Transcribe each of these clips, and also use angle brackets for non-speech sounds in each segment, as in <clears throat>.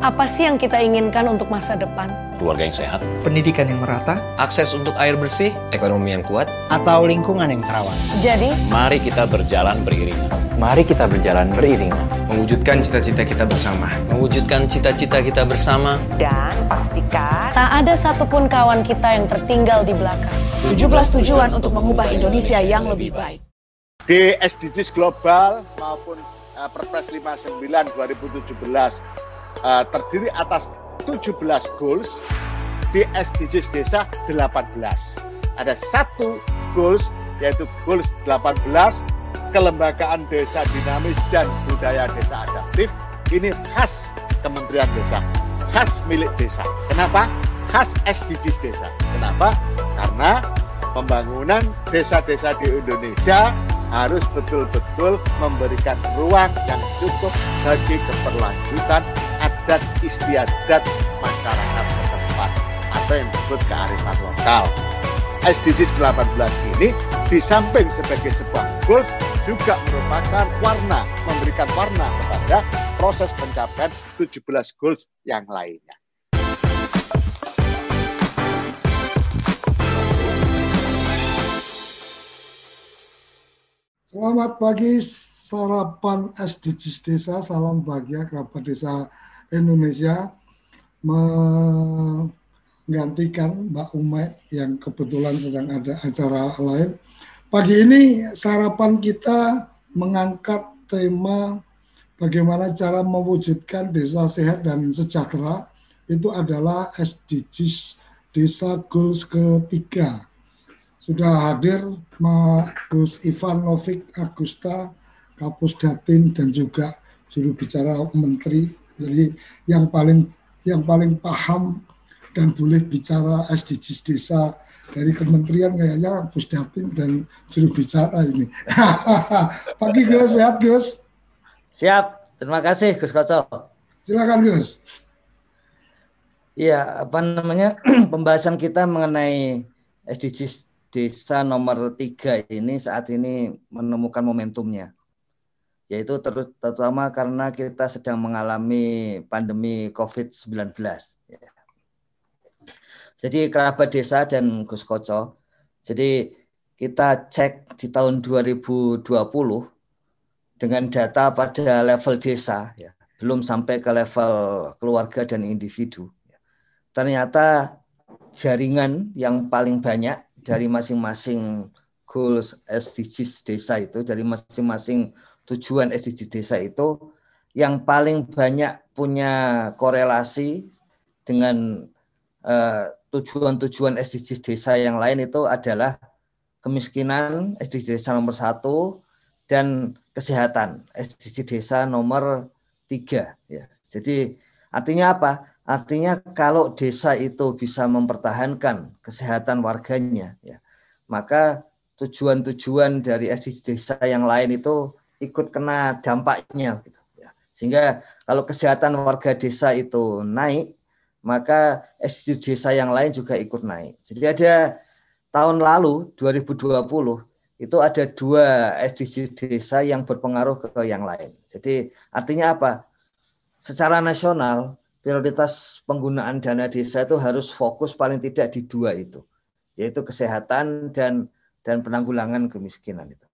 Apa sih yang kita inginkan untuk masa depan? Keluarga yang sehat, pendidikan yang merata, akses untuk air bersih, ekonomi yang kuat, atau lingkungan yang terawat. Jadi, mari kita berjalan beriringan. Mari kita berjalan beriringan. Mewujudkan cita-cita kita bersama. Mewujudkan cita-cita kita bersama. Dan pastikan tak ada satupun kawan kita yang tertinggal di belakang. 17 tujuan untuk mengubah Indonesia yang lebih baik. Di SDGs global maupun uh, Perpres 59 2017 uh, terdiri atas 17 goals di SDGs desa 18. Ada satu goals yaitu goals 18 kelembagaan desa dinamis dan budaya desa adaptif ini khas Kementerian Desa, khas milik desa. Kenapa? Khas SDGs desa. Kenapa? Karena pembangunan desa-desa di Indonesia harus betul-betul memberikan ruang yang cukup bagi keberlanjutan adat istiadat masyarakat setempat atau yang disebut kearifan lokal. SDGs 18 ini di samping sebagai sebuah goals juga merupakan warna, memberikan warna kepada proses pencapaian 17 goals yang lainnya. Selamat pagi sarapan SDGs Desa, salam bahagia kerabat desa Indonesia menggantikan Mbak Umay yang kebetulan sedang ada acara lain. Pagi ini sarapan kita mengangkat tema bagaimana cara mewujudkan desa sehat dan sejahtera itu adalah SDGs Desa Goals ketiga. Sudah hadir Gus Ivan Novik Agusta, Kapus Datin dan juga juru bicara Menteri jadi yang paling yang paling paham dan boleh bicara SDGs desa dari kementerian kayaknya Pusdatin dan juru bicara ini. <laughs> Pagi Gus, sehat Gus? Siap, terima kasih Gus Koco. Silakan Gus. Iya, apa namanya <clears throat> pembahasan kita mengenai SDGs desa nomor tiga ini saat ini menemukan momentumnya yaitu terutama karena kita sedang mengalami pandemi COVID-19. Ya. Jadi kerabat desa dan Gus Koco, jadi kita cek di tahun 2020 dengan data pada level desa, ya, belum sampai ke level keluarga dan individu. Ya. Ternyata jaringan yang paling banyak dari masing-masing goals SDGs desa itu, dari masing-masing tujuan SDGs desa itu yang paling banyak punya korelasi dengan eh, tujuan-tujuan SDGs desa yang lain itu adalah kemiskinan SDGs desa nomor satu dan kesehatan SDGs desa nomor tiga ya. Jadi artinya apa? Artinya kalau desa itu bisa mempertahankan kesehatan warganya ya maka tujuan-tujuan dari SDGs desa yang lain itu ikut kena dampaknya gitu ya. Sehingga kalau kesehatan warga desa itu naik, maka SDG desa yang lain juga ikut naik. Jadi ada tahun lalu 2020 itu ada dua SDG desa yang berpengaruh ke yang lain. Jadi artinya apa? Secara nasional prioritas penggunaan dana desa itu harus fokus paling tidak di dua itu, yaitu kesehatan dan dan penanggulangan kemiskinan itu.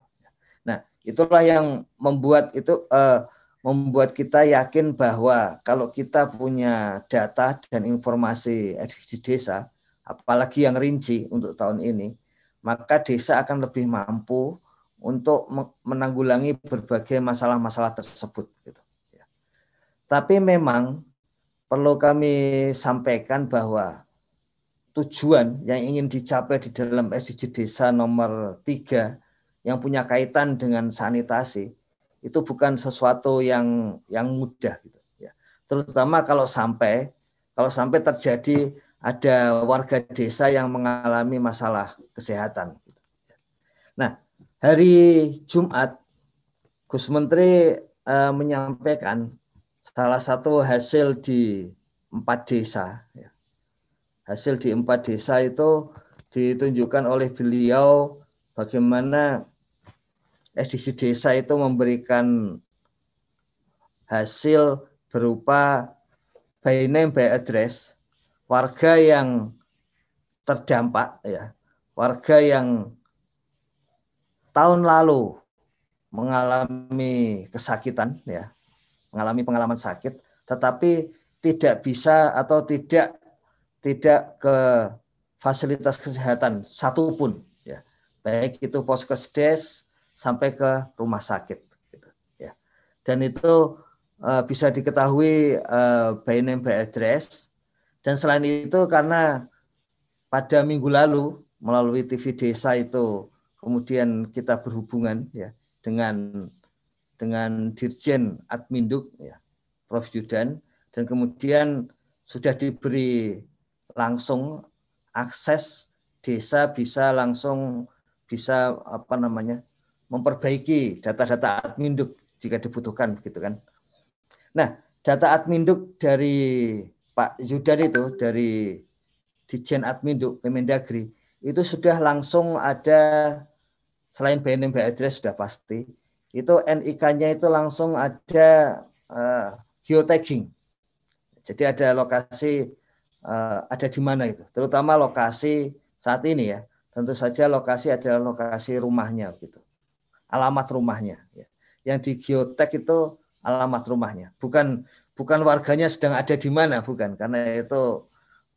Itulah yang membuat itu uh, membuat kita yakin bahwa kalau kita punya data dan informasi edukasi desa, apalagi yang rinci untuk tahun ini, maka desa akan lebih mampu untuk menanggulangi berbagai masalah-masalah tersebut. Gitu. Ya. Tapi memang perlu kami sampaikan bahwa tujuan yang ingin dicapai di dalam SDG desa nomor 3 yang punya kaitan dengan sanitasi itu bukan sesuatu yang yang mudah gitu ya. Terutama kalau sampai kalau sampai terjadi ada warga desa yang mengalami masalah kesehatan. Gitu. Nah, hari Jumat Gus Menteri uh, menyampaikan salah satu hasil di empat desa. Ya. Hasil di empat desa itu ditunjukkan oleh beliau bagaimana SDG desa itu memberikan hasil berupa by name by address. Warga yang terdampak ya, warga yang tahun lalu mengalami kesakitan ya, mengalami pengalaman sakit tetapi tidak bisa atau tidak tidak ke fasilitas kesehatan satupun ya. Baik itu poskesdes sampai ke rumah sakit gitu, ya. Dan itu uh, bisa diketahui uh, by name by address. Dan selain itu karena pada minggu lalu melalui TV desa itu kemudian kita berhubungan ya dengan dengan Dirjen Adminduk ya Prof. Yudan. Dan kemudian sudah diberi langsung akses desa bisa langsung bisa apa namanya memperbaiki data-data adminduk jika dibutuhkan gitu kan. Nah, data adminduk dari Pak Zudan itu dari Dijen Adminduk Kemendagri itu sudah langsung ada selain BNM address sudah pasti itu NIK-nya itu langsung ada uh, geotagging. Jadi ada lokasi uh, ada di mana itu, terutama lokasi saat ini ya. Tentu saja lokasi adalah lokasi rumahnya gitu. Alamat rumahnya ya. Yang di geotag itu alamat rumahnya, bukan bukan warganya sedang ada di mana, bukan karena itu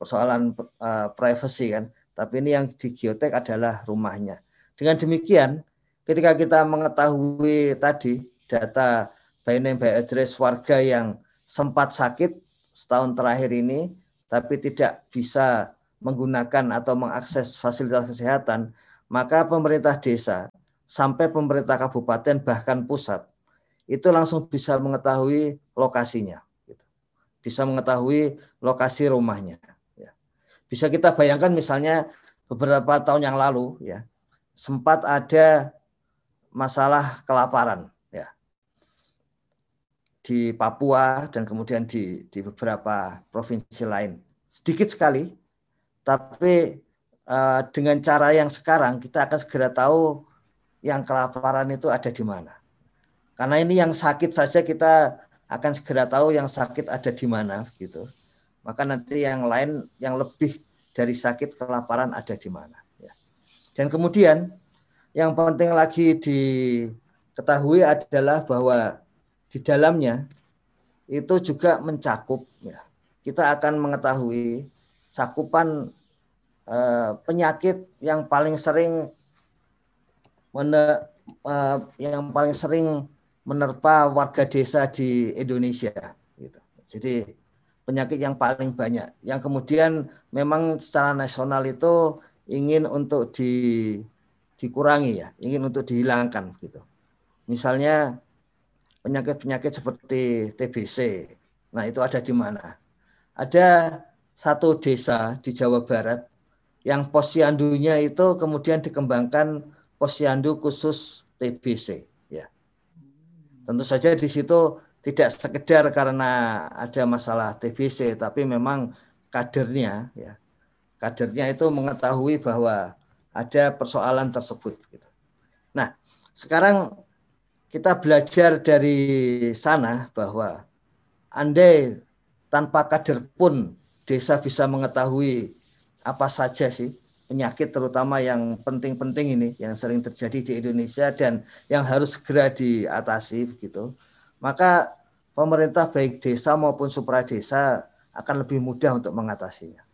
persoalan uh, privacy kan. Tapi ini yang di geotag adalah rumahnya. Dengan demikian, ketika kita mengetahui tadi data by name by address warga yang sempat sakit setahun terakhir ini, tapi tidak bisa menggunakan atau mengakses fasilitas kesehatan, maka pemerintah desa sampai pemerintah kabupaten bahkan pusat itu langsung bisa mengetahui lokasinya, gitu. bisa mengetahui lokasi rumahnya. Ya. Bisa kita bayangkan misalnya beberapa tahun yang lalu ya sempat ada masalah kelaparan ya di Papua dan kemudian di di beberapa provinsi lain sedikit sekali tapi uh, dengan cara yang sekarang kita akan segera tahu yang kelaparan itu ada di mana. Karena ini yang sakit saja kita akan segera tahu yang sakit ada di mana gitu. Maka nanti yang lain yang lebih dari sakit kelaparan ada di mana. Ya. Dan kemudian yang penting lagi diketahui adalah bahwa di dalamnya itu juga mencakup ya. Kita akan mengetahui cakupan Eh, penyakit yang paling sering mene, uh, yang paling sering menerpa warga desa di Indonesia gitu. Jadi penyakit yang paling banyak yang kemudian memang secara nasional itu ingin untuk di dikurangi ya, ingin untuk dihilangkan gitu. Misalnya penyakit-penyakit seperti TBC. Nah, itu ada di mana? Ada satu desa di Jawa Barat yang posyandunya itu kemudian dikembangkan posyandu khusus TBC ya. Tentu saja di situ tidak sekedar karena ada masalah TBC tapi memang kadernya ya. Kadernya itu mengetahui bahwa ada persoalan tersebut gitu. Nah, sekarang kita belajar dari sana bahwa andai tanpa kader pun desa bisa mengetahui apa saja sih penyakit terutama yang penting-penting ini yang sering terjadi di Indonesia dan yang harus segera diatasi begitu. Maka pemerintah baik desa maupun supra desa akan lebih mudah untuk mengatasinya.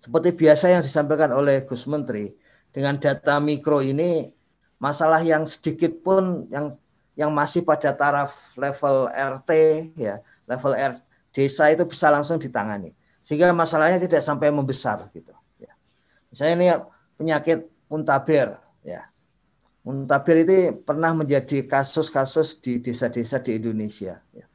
Seperti biasa yang disampaikan oleh Gus Menteri, dengan data mikro ini masalah yang sedikit pun yang yang masih pada taraf level RT ya, level R desa itu bisa langsung ditangani. Sehingga masalahnya tidak sampai membesar gitu. Misalnya ini penyakit muntaber ya. Muntaber itu pernah menjadi kasus-kasus di desa-desa di Indonesia. Ya.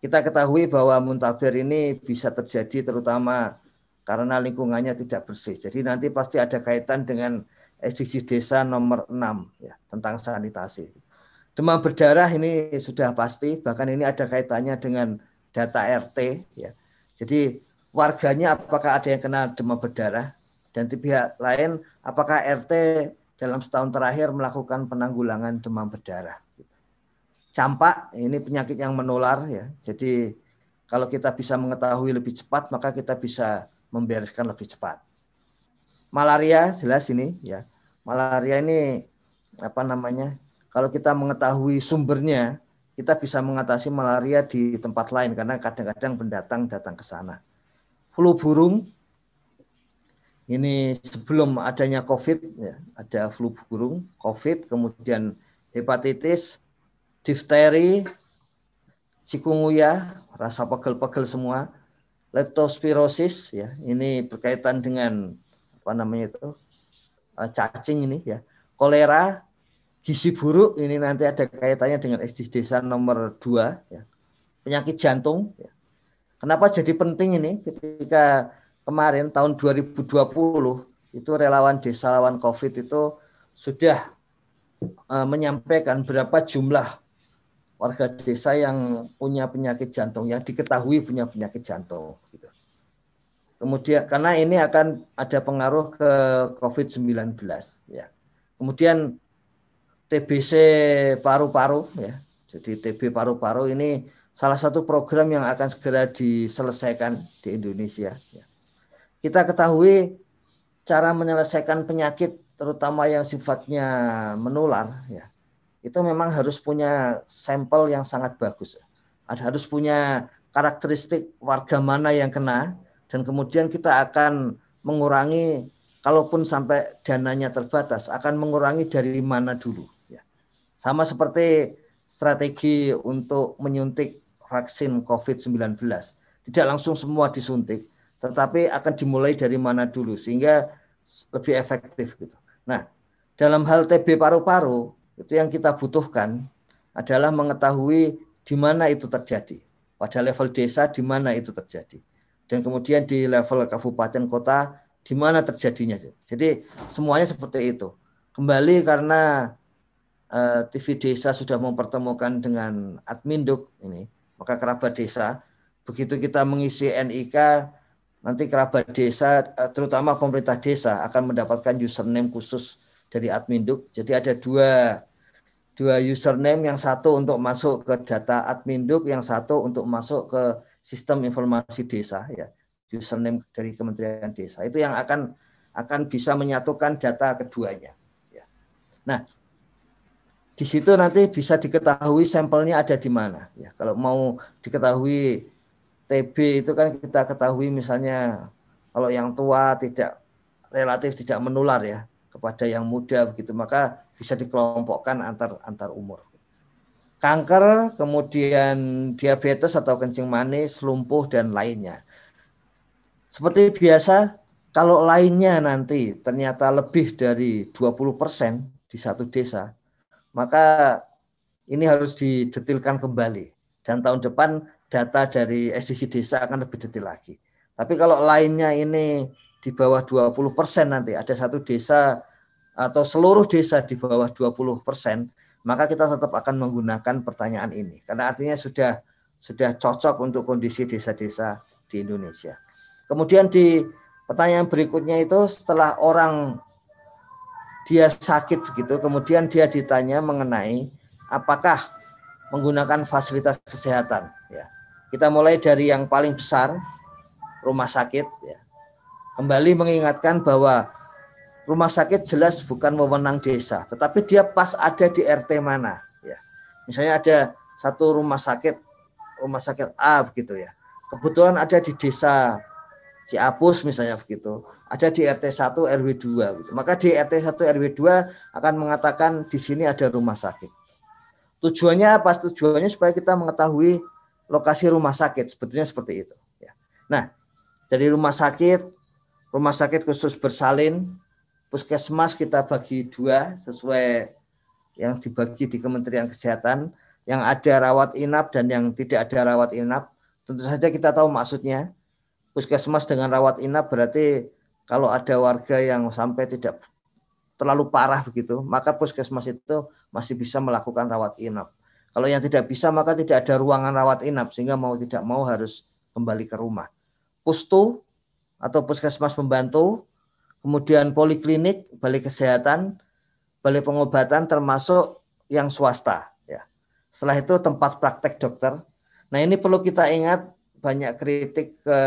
Kita ketahui bahwa muntaber ini bisa terjadi terutama karena lingkungannya tidak bersih. Jadi nanti pasti ada kaitan dengan SDGs desa nomor 6 ya tentang sanitasi. Demam berdarah ini sudah pasti, bahkan ini ada kaitannya dengan data RT ya. Jadi warganya apakah ada yang kena demam berdarah? Dan di pihak lain apakah RT dalam setahun terakhir melakukan penanggulangan demam berdarah. Campak ini penyakit yang menular ya. Jadi Kalau kita bisa mengetahui lebih cepat, maka kita bisa membereskan lebih cepat. Malaria jelas ini ya. Malaria ini apa namanya? Kalau kita mengetahui sumbernya, kita bisa mengatasi malaria di tempat lain karena kadang-kadang pendatang datang ke sana. Flu burung ini sebelum adanya COVID, ya, ada flu burung, COVID, kemudian hepatitis, difteri, cikungunya, rasa pegel-pegel semua, leptospirosis, ya, ini berkaitan dengan apa namanya itu eh, cacing ini, ya, kolera, gizi buruk, ini nanti ada kaitannya dengan SDGs desa nomor 2, ya, penyakit jantung. Ya. Kenapa jadi penting ini ketika kemarin tahun 2020 itu relawan desa lawan COVID itu sudah uh, menyampaikan berapa jumlah warga desa yang punya penyakit jantung yang diketahui punya penyakit jantung gitu. Kemudian karena ini akan ada pengaruh ke COVID-19 ya. Kemudian TBC paru-paru ya. Jadi TB paru-paru ini salah satu program yang akan segera diselesaikan di Indonesia ya kita ketahui cara menyelesaikan penyakit terutama yang sifatnya menular ya itu memang harus punya sampel yang sangat bagus. Ada harus punya karakteristik warga mana yang kena dan kemudian kita akan mengurangi kalaupun sampai dananya terbatas akan mengurangi dari mana dulu ya. Sama seperti strategi untuk menyuntik vaksin COVID-19 tidak langsung semua disuntik tetapi akan dimulai dari mana dulu sehingga lebih efektif gitu. Nah, dalam hal TB paru-paru itu yang kita butuhkan adalah mengetahui di mana itu terjadi. Pada level desa di mana itu terjadi. Dan kemudian di level kabupaten kota di mana terjadinya. Jadi semuanya seperti itu. Kembali karena eh, TV desa sudah mempertemukan dengan adminduk ini, maka kerabat desa begitu kita mengisi NIK nanti kerabat desa, eh, terutama pemerintah desa akan mendapatkan username khusus dari adminduk. Jadi ada dua dua username, yang satu untuk masuk ke data adminduk, yang satu untuk masuk ke sistem informasi desa ya. Username dari Kementerian Desa itu yang akan akan bisa menyatukan data keduanya. Ya. Nah, di situ nanti bisa diketahui sampelnya ada di mana. Ya, kalau mau diketahui TB itu kan kita ketahui misalnya kalau yang tua tidak relatif tidak menular ya kepada yang muda begitu maka bisa dikelompokkan antar antar umur. Kanker, kemudian diabetes atau kencing manis, lumpuh dan lainnya. Seperti biasa, kalau lainnya nanti ternyata lebih dari 20% di satu desa, maka ini harus didetilkan kembali. Dan tahun depan data dari SDC desa akan lebih detail lagi. Tapi kalau lainnya ini di bawah 20% nanti ada satu desa atau seluruh desa di bawah 20%, maka kita tetap akan menggunakan pertanyaan ini karena artinya sudah sudah cocok untuk kondisi desa-desa di Indonesia. Kemudian di pertanyaan berikutnya itu setelah orang dia sakit begitu, kemudian dia ditanya mengenai apakah menggunakan fasilitas kesehatan kita mulai dari yang paling besar, rumah sakit. Ya. Kembali mengingatkan bahwa rumah sakit jelas bukan wewenang desa, tetapi dia pas ada di RT mana. Ya. Misalnya ada satu rumah sakit, rumah sakit A begitu ya. Kebetulan ada di desa Ciapus misalnya begitu. Ada di RT 1 RW 2 gitu. Maka di RT 1 RW 2 akan mengatakan di sini ada rumah sakit. Tujuannya apa? Tujuannya supaya kita mengetahui lokasi rumah sakit sebetulnya seperti itu ya. Nah, dari rumah sakit rumah sakit khusus bersalin puskesmas kita bagi dua sesuai yang dibagi di Kementerian Kesehatan. Yang ada rawat inap dan yang tidak ada rawat inap. Tentu saja kita tahu maksudnya puskesmas dengan rawat inap berarti kalau ada warga yang sampai tidak terlalu parah begitu maka puskesmas itu masih bisa melakukan rawat inap kalau yang tidak bisa maka tidak ada ruangan rawat inap sehingga mau tidak mau harus kembali ke rumah. Pustu atau puskesmas pembantu, kemudian poliklinik, balai kesehatan, balai pengobatan termasuk yang swasta ya. Setelah itu tempat praktek dokter. Nah, ini perlu kita ingat banyak kritik ke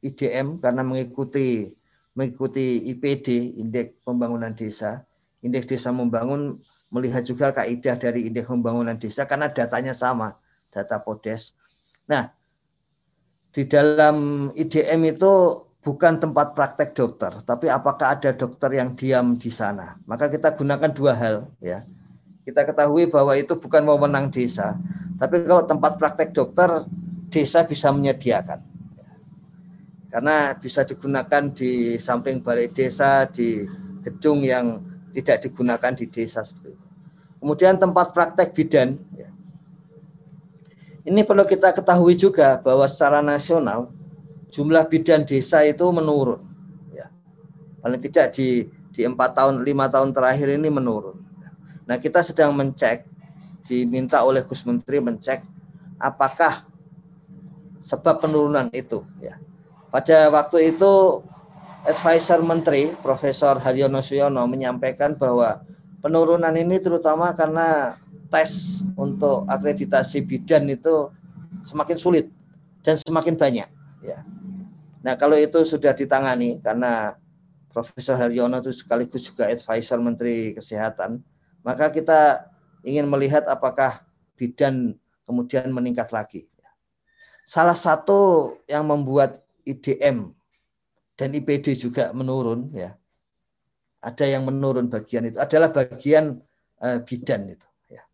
IDM karena mengikuti mengikuti IPD, Indeks Pembangunan Desa. Indeks Desa Membangun melihat juga kaidah dari Indeks Pembangunan Desa karena datanya sama, data Podes. Nah, di dalam IDM itu bukan tempat praktek dokter, tapi apakah ada dokter yang diam di sana? Maka kita gunakan dua hal ya. Kita ketahui bahwa itu bukan wewenang desa, tapi kalau tempat praktek dokter desa bisa menyediakan karena bisa digunakan di samping balai desa di gedung yang tidak digunakan di desa seperti itu. Kemudian tempat praktek bidan. Ya. Ini perlu kita ketahui juga bahwa secara nasional jumlah bidan desa itu menurun. Ya. Paling tidak di di empat tahun lima tahun terakhir ini menurun. Nah kita sedang mencek, diminta oleh Gus Menteri mencek apakah sebab penurunan itu. Ya pada waktu itu advisor menteri Profesor Haryono Suyono menyampaikan bahwa penurunan ini terutama karena tes untuk akreditasi bidan itu semakin sulit dan semakin banyak ya. Nah, kalau itu sudah ditangani karena Profesor Haryono itu sekaligus juga advisor Menteri Kesehatan, maka kita ingin melihat apakah bidan kemudian meningkat lagi. Salah satu yang membuat IDM dan IPD juga menurun ya. Ada yang menurun bagian itu adalah bagian uh, bidan itu ya.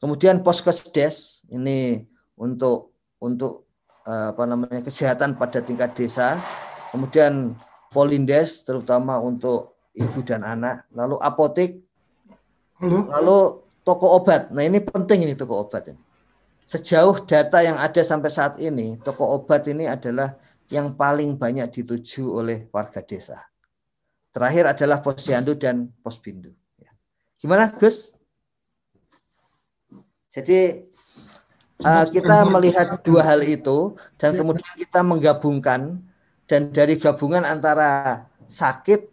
Kemudian poskesdes ini untuk untuk uh, apa namanya kesehatan pada tingkat desa. Kemudian polindes terutama untuk ibu dan anak, lalu apotek, Halo? lalu toko obat. Nah ini penting ini toko obat ini. Sejauh data yang ada sampai saat ini, toko obat ini adalah yang paling banyak dituju oleh warga desa. Terakhir adalah posyandu dan posbindu. Ya. Gimana Gus? Jadi uh, kita melihat dua hal itu dan kemudian kita menggabungkan dan dari gabungan antara sakit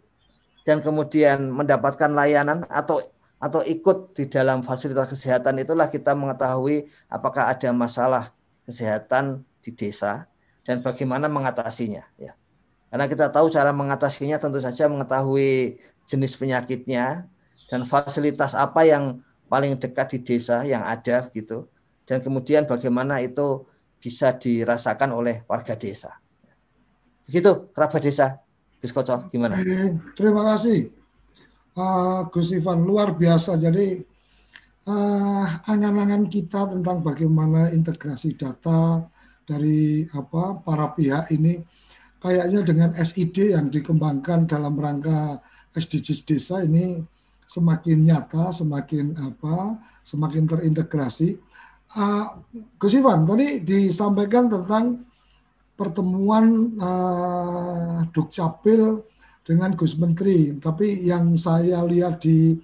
dan kemudian mendapatkan layanan atau atau ikut di dalam fasilitas kesehatan itulah kita mengetahui apakah ada masalah kesehatan di desa dan bagaimana mengatasinya ya. Karena kita tahu cara mengatasinya tentu saja mengetahui jenis penyakitnya dan fasilitas apa yang paling dekat di desa yang ada gitu dan kemudian bagaimana itu bisa dirasakan oleh warga desa. Begitu kerabat desa. Gus Koco, gimana? Terima kasih. Uh, Gus Ivan luar biasa. Jadi uh, angan-angan kita tentang bagaimana integrasi data, dari apa para pihak ini kayaknya dengan SID yang dikembangkan dalam rangka SDGs desa ini semakin nyata, semakin apa, semakin terintegrasi. Uh, Gus Ivan tadi disampaikan tentang pertemuan uh, Dukcapil dengan Gus Menteri, tapi yang saya lihat di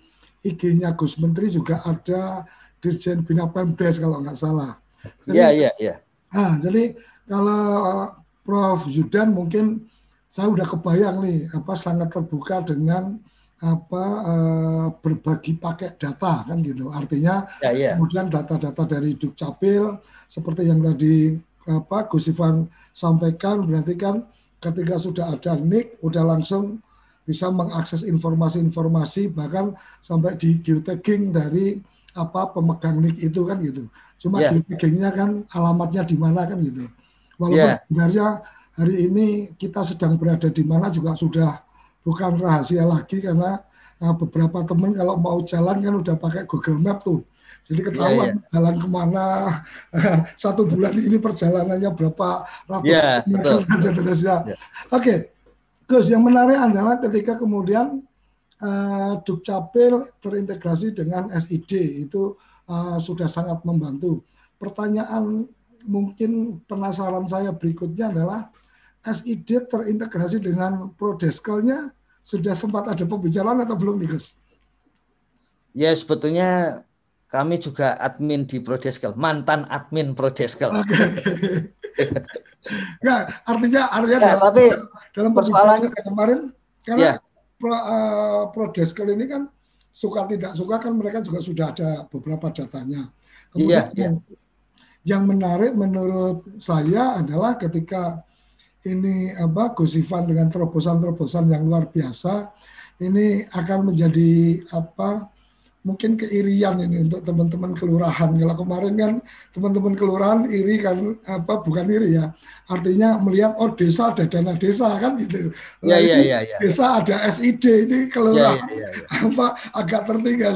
IG-nya Gus Menteri juga ada Dirjen Bina Pemdes kalau nggak salah. Iya, iya, iya. Nah, jadi kalau uh, Prof Zudan mungkin saya udah kebayang nih apa sangat terbuka dengan apa uh, berbagi paket data kan gitu. Artinya ya, ya. kemudian data-data dari Dukcapil seperti yang tadi apa Gus Ivan sampaikan berarti kan ketika sudah ada NIK udah langsung bisa mengakses informasi-informasi bahkan sampai di geotagging dari apa pemegang NIK itu kan gitu. Cuma yeah. geotaggingnya kan alamatnya di mana kan gitu. Walaupun yeah. sebenarnya hari ini kita sedang berada di mana juga sudah bukan rahasia lagi karena nah, beberapa teman kalau mau jalan kan udah pakai Google Map tuh. Jadi ketahuan yeah, yeah. jalan ke mana <laughs> satu bulan ini perjalanannya berapa ratus yeah, meter dan seterusnya. Yeah. Oke, okay. Gus yang menarik adalah ketika kemudian uh, Dukcapil terintegrasi dengan SID itu uh, sudah sangat membantu. Pertanyaan mungkin penasaran saya berikutnya adalah SID terintegrasi dengan Prodeskelnya sudah sempat ada pembicaraan atau belum nih Gus? Ya sebetulnya kami juga admin di Prodeskel, mantan admin Prodeskel. Okay. <laughs> ya, artinya artinya ya, dalam, tapi dalam persoalannya kemarin karena ya. Pro, uh, Prodeskel ini kan suka tidak suka kan mereka juga sudah ada beberapa datanya. Kemudian iya, yang, yang menarik menurut saya adalah ketika ini apa Gus Ivan dengan terobosan-terobosan yang luar biasa ini akan menjadi apa mungkin keirian ini untuk teman-teman kelurahan. Kalau kemarin kan teman-teman kelurahan iri kan apa bukan iri ya. Artinya melihat oh desa ada dana desa kan gitu. Nah, ya, ya, ya, Desa ada SID ini kelurahan ya, ya, ya, ya. apa agak tertinggal.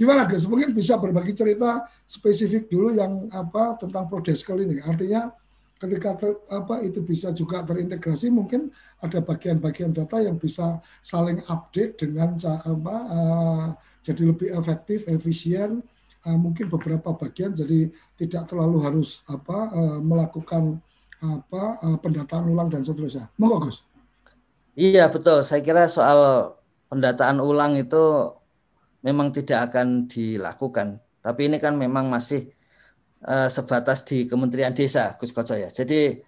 Gimana Gus? Mungkin bisa berbagi cerita spesifik dulu yang apa tentang Prodeskel ini. Artinya ketika ter, apa itu bisa juga terintegrasi mungkin ada bagian-bagian data yang bisa saling update dengan apa uh, jadi lebih efektif, efisien. Uh, mungkin beberapa bagian jadi tidak terlalu harus apa uh, melakukan apa uh, pendataan ulang dan seterusnya. Monggo Gus. Iya betul. Saya kira soal pendataan ulang itu memang tidak akan dilakukan. Tapi ini kan memang masih uh, sebatas di Kementerian Desa, Gus Koco ya. Jadi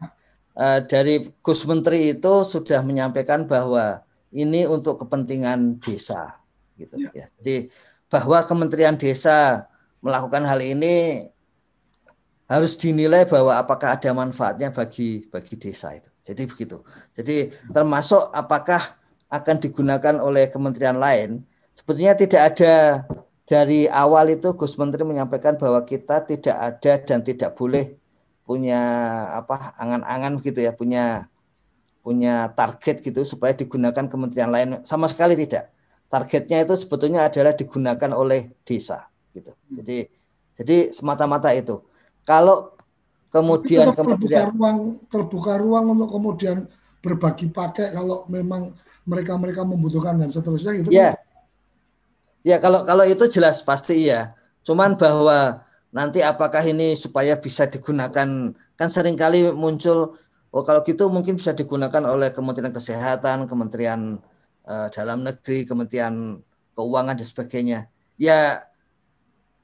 uh, dari Gus Menteri itu sudah menyampaikan bahwa ini untuk kepentingan desa gitu ya. ya. Jadi bahwa Kementerian Desa melakukan hal ini harus dinilai bahwa apakah ada manfaatnya bagi bagi desa itu. Jadi begitu. Jadi termasuk apakah akan digunakan oleh kementerian lain. Sebetulnya tidak ada dari awal itu Gus Menteri menyampaikan bahwa kita tidak ada dan tidak boleh punya apa angan-angan gitu ya, punya punya target gitu supaya digunakan kementerian lain sama sekali tidak targetnya itu sebetulnya adalah digunakan oleh desa gitu. Jadi jadi semata-mata itu. Kalau kemudian terbuka ruang terbuka ruang untuk kemudian berbagi pakai kalau memang mereka-mereka membutuhkan dan seterusnya gitu. Ya. Ya kalau kalau itu jelas pasti ya. Cuman bahwa nanti apakah ini supaya bisa digunakan kan sering kali muncul oh kalau gitu mungkin bisa digunakan oleh Kementerian Kesehatan, Kementerian uh, dalam negeri, Kementerian Keuangan dan sebagainya. Ya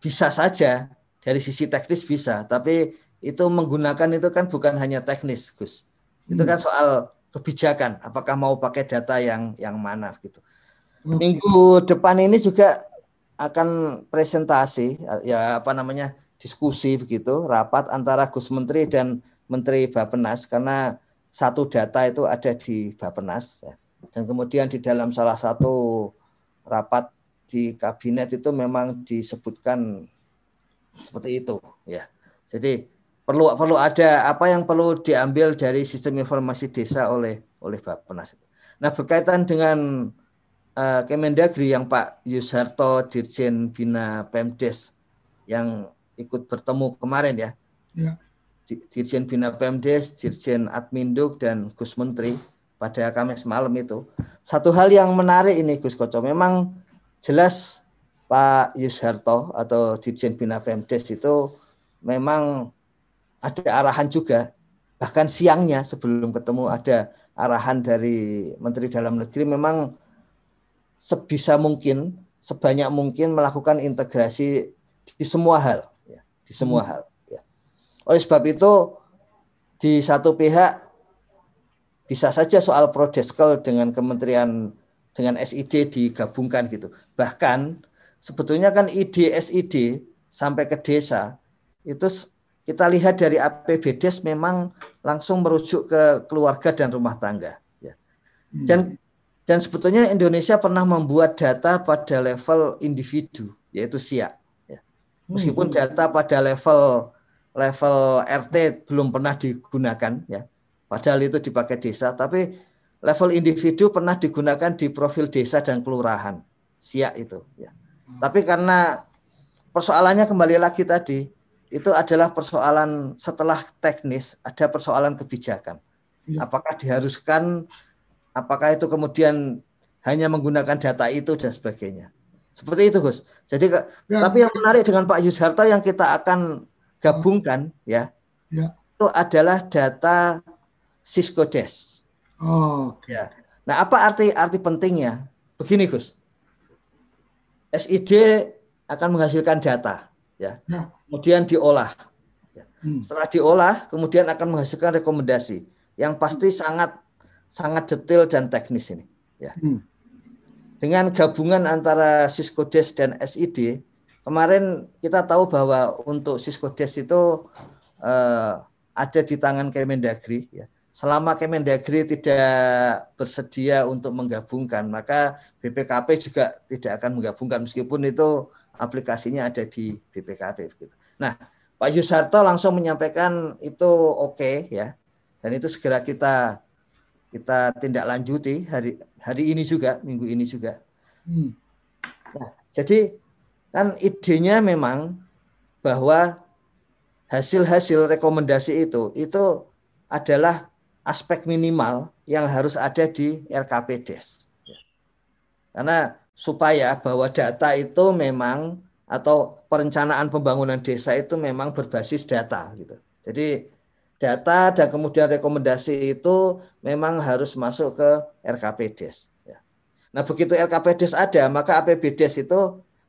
bisa saja dari sisi teknis bisa, tapi itu menggunakan itu kan bukan hanya teknis, Gus. Itu kan hmm. soal kebijakan, apakah mau pakai data yang yang mana gitu. Minggu depan ini juga akan presentasi ya apa namanya diskusi begitu rapat antara Gus Menteri dan Menteri Bapenas karena satu data itu ada di Bapenas ya dan kemudian di dalam salah satu rapat di kabinet itu memang disebutkan seperti itu ya jadi perlu perlu ada apa yang perlu diambil dari sistem informasi desa oleh oleh Bappenas. Nah berkaitan dengan uh, Kemendagri yang Pak Yusharto Dirjen Bina Pemdes yang ikut bertemu kemarin ya. ya. Dirjen Bina Pemdes, Dirjen Adminduk dan Gus Menteri pada Kamis malam itu. Satu hal yang menarik ini Gus Koco, memang jelas Pak Yusharto atau Dirjen Bina Pemdes itu memang ada arahan juga, bahkan siangnya sebelum ketemu ada arahan dari Menteri Dalam Negeri memang sebisa mungkin, sebanyak mungkin melakukan integrasi di semua hal, ya, di semua hmm. hal. Ya. Oleh sebab itu di satu pihak bisa saja soal prodeskel dengan kementerian dengan SID digabungkan gitu. Bahkan sebetulnya kan ide SID sampai ke desa itu kita lihat dari APBDes memang langsung merujuk ke keluarga dan rumah tangga ya. Hmm. Dan dan sebetulnya Indonesia pernah membuat data pada level individu yaitu SIA ya. Meskipun hmm. data pada level level RT belum pernah digunakan ya Padahal itu dipakai desa, tapi level individu pernah digunakan di profil desa dan kelurahan. Siak itu. Ya. Tapi karena persoalannya kembali lagi tadi, itu adalah persoalan setelah teknis, ada persoalan kebijakan. Ya. Apakah diharuskan, apakah itu kemudian hanya menggunakan data itu dan sebagainya. Seperti itu Gus. Jadi ya. tapi yang menarik dengan Pak Yusharto yang kita akan gabungkan ya, ya. itu adalah data Cisco Des. Oh, okay. ya. Nah, apa arti arti pentingnya? Begini, Gus. SID akan menghasilkan data, ya. Nah. Kemudian diolah. Ya. Hmm. Setelah diolah, kemudian akan menghasilkan rekomendasi yang pasti hmm. sangat sangat detail dan teknis ini, ya. Hmm. Dengan gabungan antara Cisco Des dan SID, kemarin kita tahu bahwa untuk Cisco Des itu uh, ada di tangan Kemendagri ya. Selama Kemendagri tidak bersedia untuk menggabungkan, maka BPKP juga tidak akan menggabungkan meskipun itu aplikasinya ada di BPKP. Nah, Pak Yusarto langsung menyampaikan itu oke okay, ya. Dan itu segera kita kita tindak lanjuti hari hari ini juga, minggu ini juga. Hmm. Nah, jadi kan idenya memang bahwa hasil-hasil rekomendasi itu itu adalah aspek minimal yang harus ada di RKP Des. Ya. Karena supaya bahwa data itu memang atau perencanaan pembangunan desa itu memang berbasis data gitu. Jadi data dan kemudian rekomendasi itu memang harus masuk ke RKP Des. Ya. Nah begitu RKP Des ada maka APB Des itu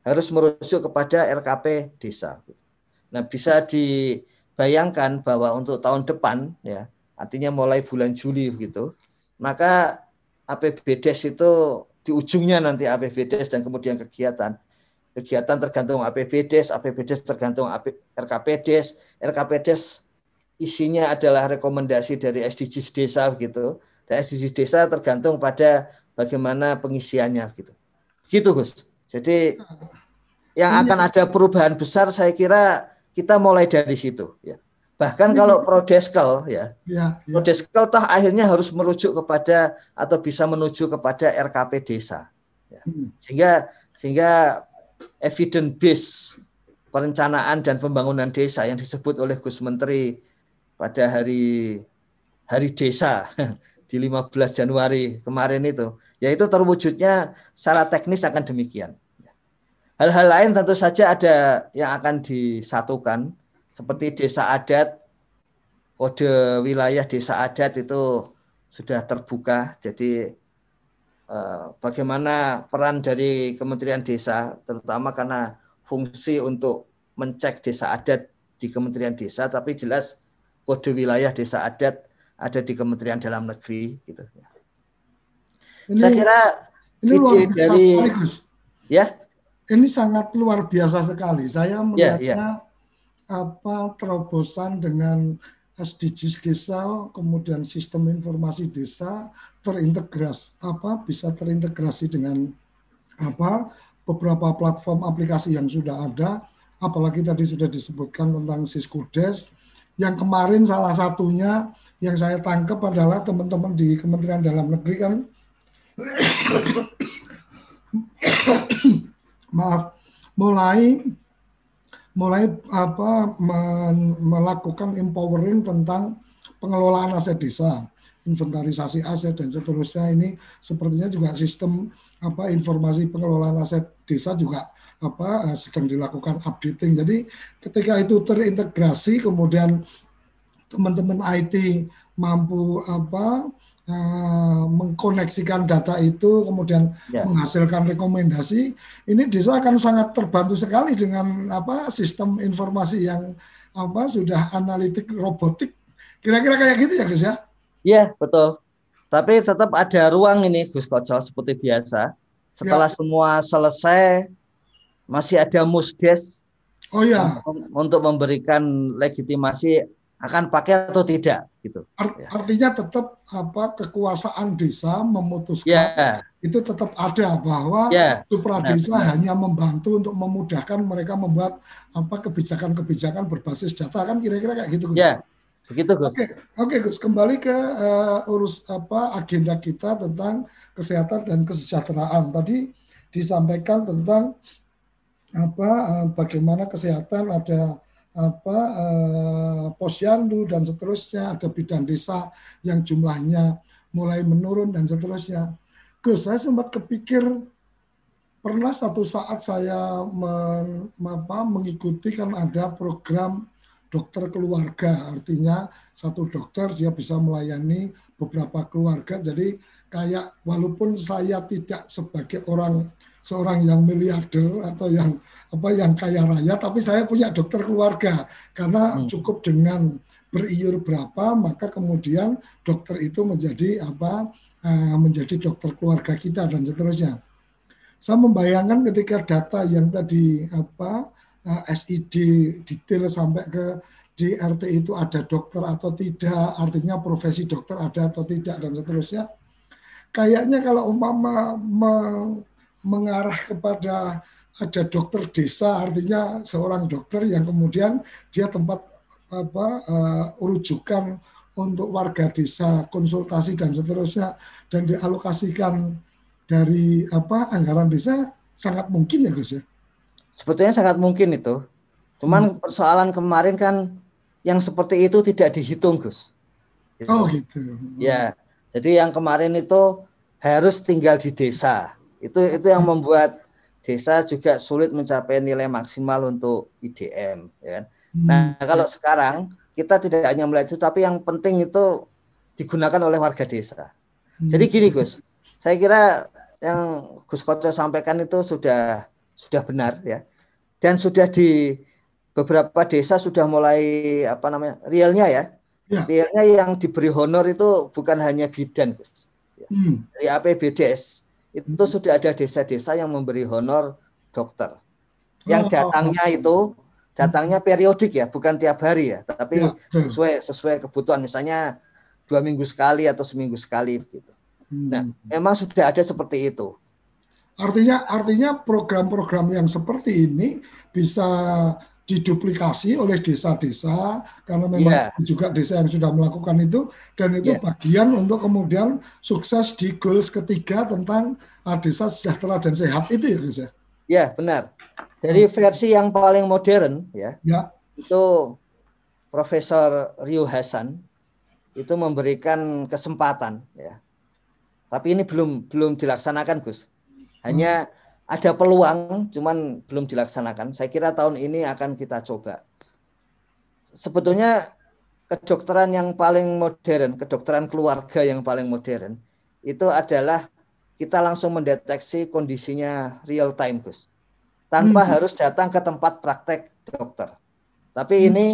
harus merujuk kepada RKP desa. Gitu. Nah bisa dibayangkan bahwa untuk tahun depan ya artinya mulai bulan Juli begitu maka APB Des itu di ujungnya nanti APBDes dan kemudian kegiatan. Kegiatan tergantung APBDes, APBDes tergantung RKPDes, RKPDes isinya adalah rekomendasi dari SDGs desa gitu. Dan SDGs desa tergantung pada bagaimana pengisiannya gitu. Gitu Gus. Jadi yang akan ada perubahan besar saya kira kita mulai dari situ ya. Bahkan kalau prodeskel ya, ya, ya. prodeskel toh akhirnya harus merujuk kepada atau bisa menuju kepada RKP desa. Ya. Hmm. Sehingga sehingga evidence base perencanaan dan pembangunan desa yang disebut oleh Gus Menteri pada hari hari desa <laughs> di 15 Januari kemarin itu, yaitu terwujudnya secara teknis akan demikian. Hal-hal lain tentu saja ada yang akan disatukan seperti desa adat, kode wilayah desa adat itu sudah terbuka. Jadi eh, bagaimana peran dari Kementerian Desa, terutama karena fungsi untuk mencek desa adat di Kementerian Desa, tapi jelas kode wilayah desa adat ada di Kementerian Dalam Negeri gitu. Ini, Saya kira ini luar dari ya ini sangat luar biasa sekali. Saya melihatnya ya, ya apa terobosan dengan SDGs desa, kemudian sistem informasi desa terintegrasi apa bisa terintegrasi dengan apa beberapa platform aplikasi yang sudah ada, apalagi tadi sudah disebutkan tentang Siskudes. Yang kemarin salah satunya yang saya tangkap adalah teman-teman di Kementerian Dalam Negeri kan. <coughs> Maaf mulai mulai apa men, melakukan empowering tentang pengelolaan aset desa, inventarisasi aset dan seterusnya ini sepertinya juga sistem apa informasi pengelolaan aset desa juga apa eh, sedang dilakukan updating. Jadi ketika itu terintegrasi kemudian teman-teman IT mampu apa uh, mengkoneksikan data itu kemudian ya. menghasilkan rekomendasi ini desa akan sangat terbantu sekali dengan apa sistem informasi yang apa sudah analitik robotik kira-kira kayak gitu ya Gus ya Iya betul tapi tetap ada ruang ini Gus Kocok seperti biasa setelah ya. semua selesai masih ada musdes Oh ya. Untuk memberikan legitimasi akan pakai atau tidak gitu. Ya. Artinya tetap apa kekuasaan desa memutuskan yeah. itu tetap ada bahwa yeah. supra desa nah, hanya membantu untuk memudahkan mereka membuat apa kebijakan-kebijakan berbasis data kan kira-kira kayak gitu Gus. Ya. Begitu Gus. Oke, oke Gus, kembali ke uh, urus apa agenda kita tentang kesehatan dan kesejahteraan. Tadi disampaikan tentang apa uh, bagaimana kesehatan ada apa eh, posyandu dan seterusnya ada bidan desa yang jumlahnya mulai menurun dan seterusnya. Gus, saya sempat kepikir pernah satu saat saya men, apa, mengikuti kan ada program dokter keluarga, artinya satu dokter dia bisa melayani beberapa keluarga. Jadi kayak walaupun saya tidak sebagai orang seorang yang miliarder atau yang apa yang kaya raya tapi saya punya dokter keluarga karena hmm. cukup dengan beriur berapa maka kemudian dokter itu menjadi apa uh, menjadi dokter keluarga kita dan seterusnya saya membayangkan ketika data yang tadi apa eh, SID detail sampai ke di RT itu ada dokter atau tidak, artinya profesi dokter ada atau tidak dan seterusnya. Kayaknya kalau umpama me, mengarah kepada ada dokter desa, artinya seorang dokter yang kemudian dia tempat apa uh, rujukan untuk warga desa, konsultasi dan seterusnya dan dialokasikan dari apa anggaran desa sangat mungkin ya Gus ya. Sebetulnya sangat mungkin itu. Cuman hmm. persoalan kemarin kan yang seperti itu tidak dihitung, Gus. Gitu. Oh gitu. Ya, jadi yang kemarin itu harus tinggal di desa. Itu itu yang membuat desa juga sulit mencapai nilai maksimal untuk IDM. Ya kan? Hmm. Nah kalau sekarang kita tidak hanya melihat itu, tapi yang penting itu digunakan oleh warga desa. Hmm. Jadi gini Gus, saya kira yang Gus Koco sampaikan itu sudah sudah benar ya, dan sudah di beberapa desa sudah mulai apa namanya realnya ya. ya. Realnya yang diberi honor itu bukan hanya bidan, Gus. Ya. Hmm. Dari APBDes itu hmm. sudah ada desa-desa yang memberi honor dokter. Yang oh. datangnya itu datangnya periodik ya, bukan tiap hari ya, tapi ya. sesuai sesuai kebutuhan. Misalnya dua minggu sekali atau seminggu sekali gitu. Hmm. Nah, memang sudah ada seperti itu. Artinya artinya program-program yang seperti ini bisa diduplikasi oleh desa-desa karena memang yeah. juga desa yang sudah melakukan itu dan itu yeah. bagian untuk kemudian sukses di goals ketiga tentang uh, desa sejahtera dan sehat itu ya Gus ya. Ya benar. Dari versi yang paling modern ya, ya. itu Profesor Ryu Hasan itu memberikan kesempatan ya. Tapi ini belum belum dilaksanakan Gus. Hanya hmm ada peluang, cuman belum dilaksanakan. Saya kira tahun ini akan kita coba. Sebetulnya kedokteran yang paling modern, kedokteran keluarga yang paling modern, itu adalah kita langsung mendeteksi kondisinya real time, Gus. Tanpa hmm. harus datang ke tempat praktek dokter. Tapi hmm. ini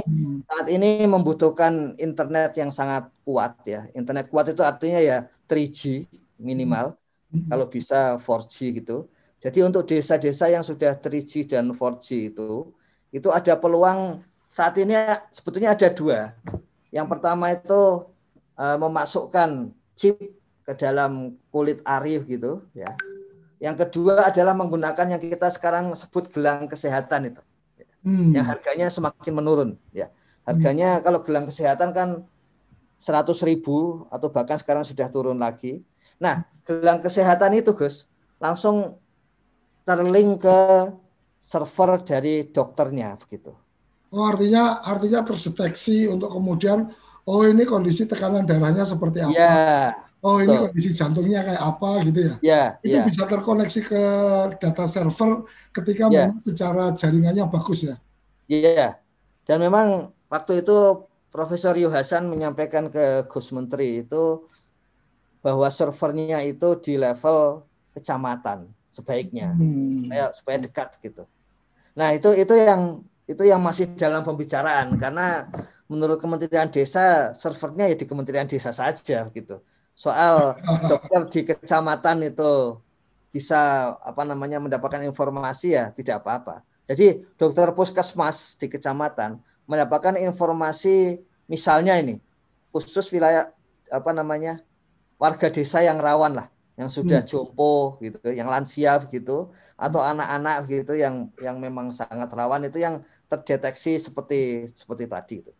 saat ini membutuhkan internet yang sangat kuat ya. Internet kuat itu artinya ya 3G minimal, hmm. kalau bisa 4G gitu jadi untuk desa-desa yang sudah 3G dan 4G itu, itu ada peluang saat ini sebetulnya ada dua. Yang pertama itu uh, memasukkan chip ke dalam kulit arif gitu, ya. Yang kedua adalah menggunakan yang kita sekarang sebut gelang kesehatan itu, hmm. yang harganya semakin menurun, ya. Harganya hmm. kalau gelang kesehatan kan 100 ribu atau bahkan sekarang sudah turun lagi. Nah, gelang kesehatan itu Gus langsung terlink ke server dari dokternya begitu. Oh artinya artinya terdeteksi untuk kemudian oh ini kondisi tekanan darahnya seperti apa. Ya, oh ini betul. kondisi jantungnya kayak apa gitu ya. Ya, itu ya. bisa terkoneksi ke data server ketika ya. secara jaringannya bagus ya. Iya. Dan memang waktu itu Profesor Yu Hasan menyampaikan ke Gus Menteri itu bahwa servernya itu di level kecamatan sebaiknya hmm. supaya supaya dekat gitu. Nah itu itu yang itu yang masih dalam pembicaraan karena menurut Kementerian Desa servernya ya di Kementerian Desa saja gitu. Soal <laughs> dokter di kecamatan itu bisa apa namanya mendapatkan informasi ya tidak apa-apa. Jadi dokter puskesmas di kecamatan mendapatkan informasi misalnya ini khusus wilayah apa namanya warga desa yang rawan lah yang sudah hmm. jompo gitu, yang lansia begitu, atau anak-anak gitu yang yang memang sangat rawan itu yang terdeteksi seperti seperti tadi itu.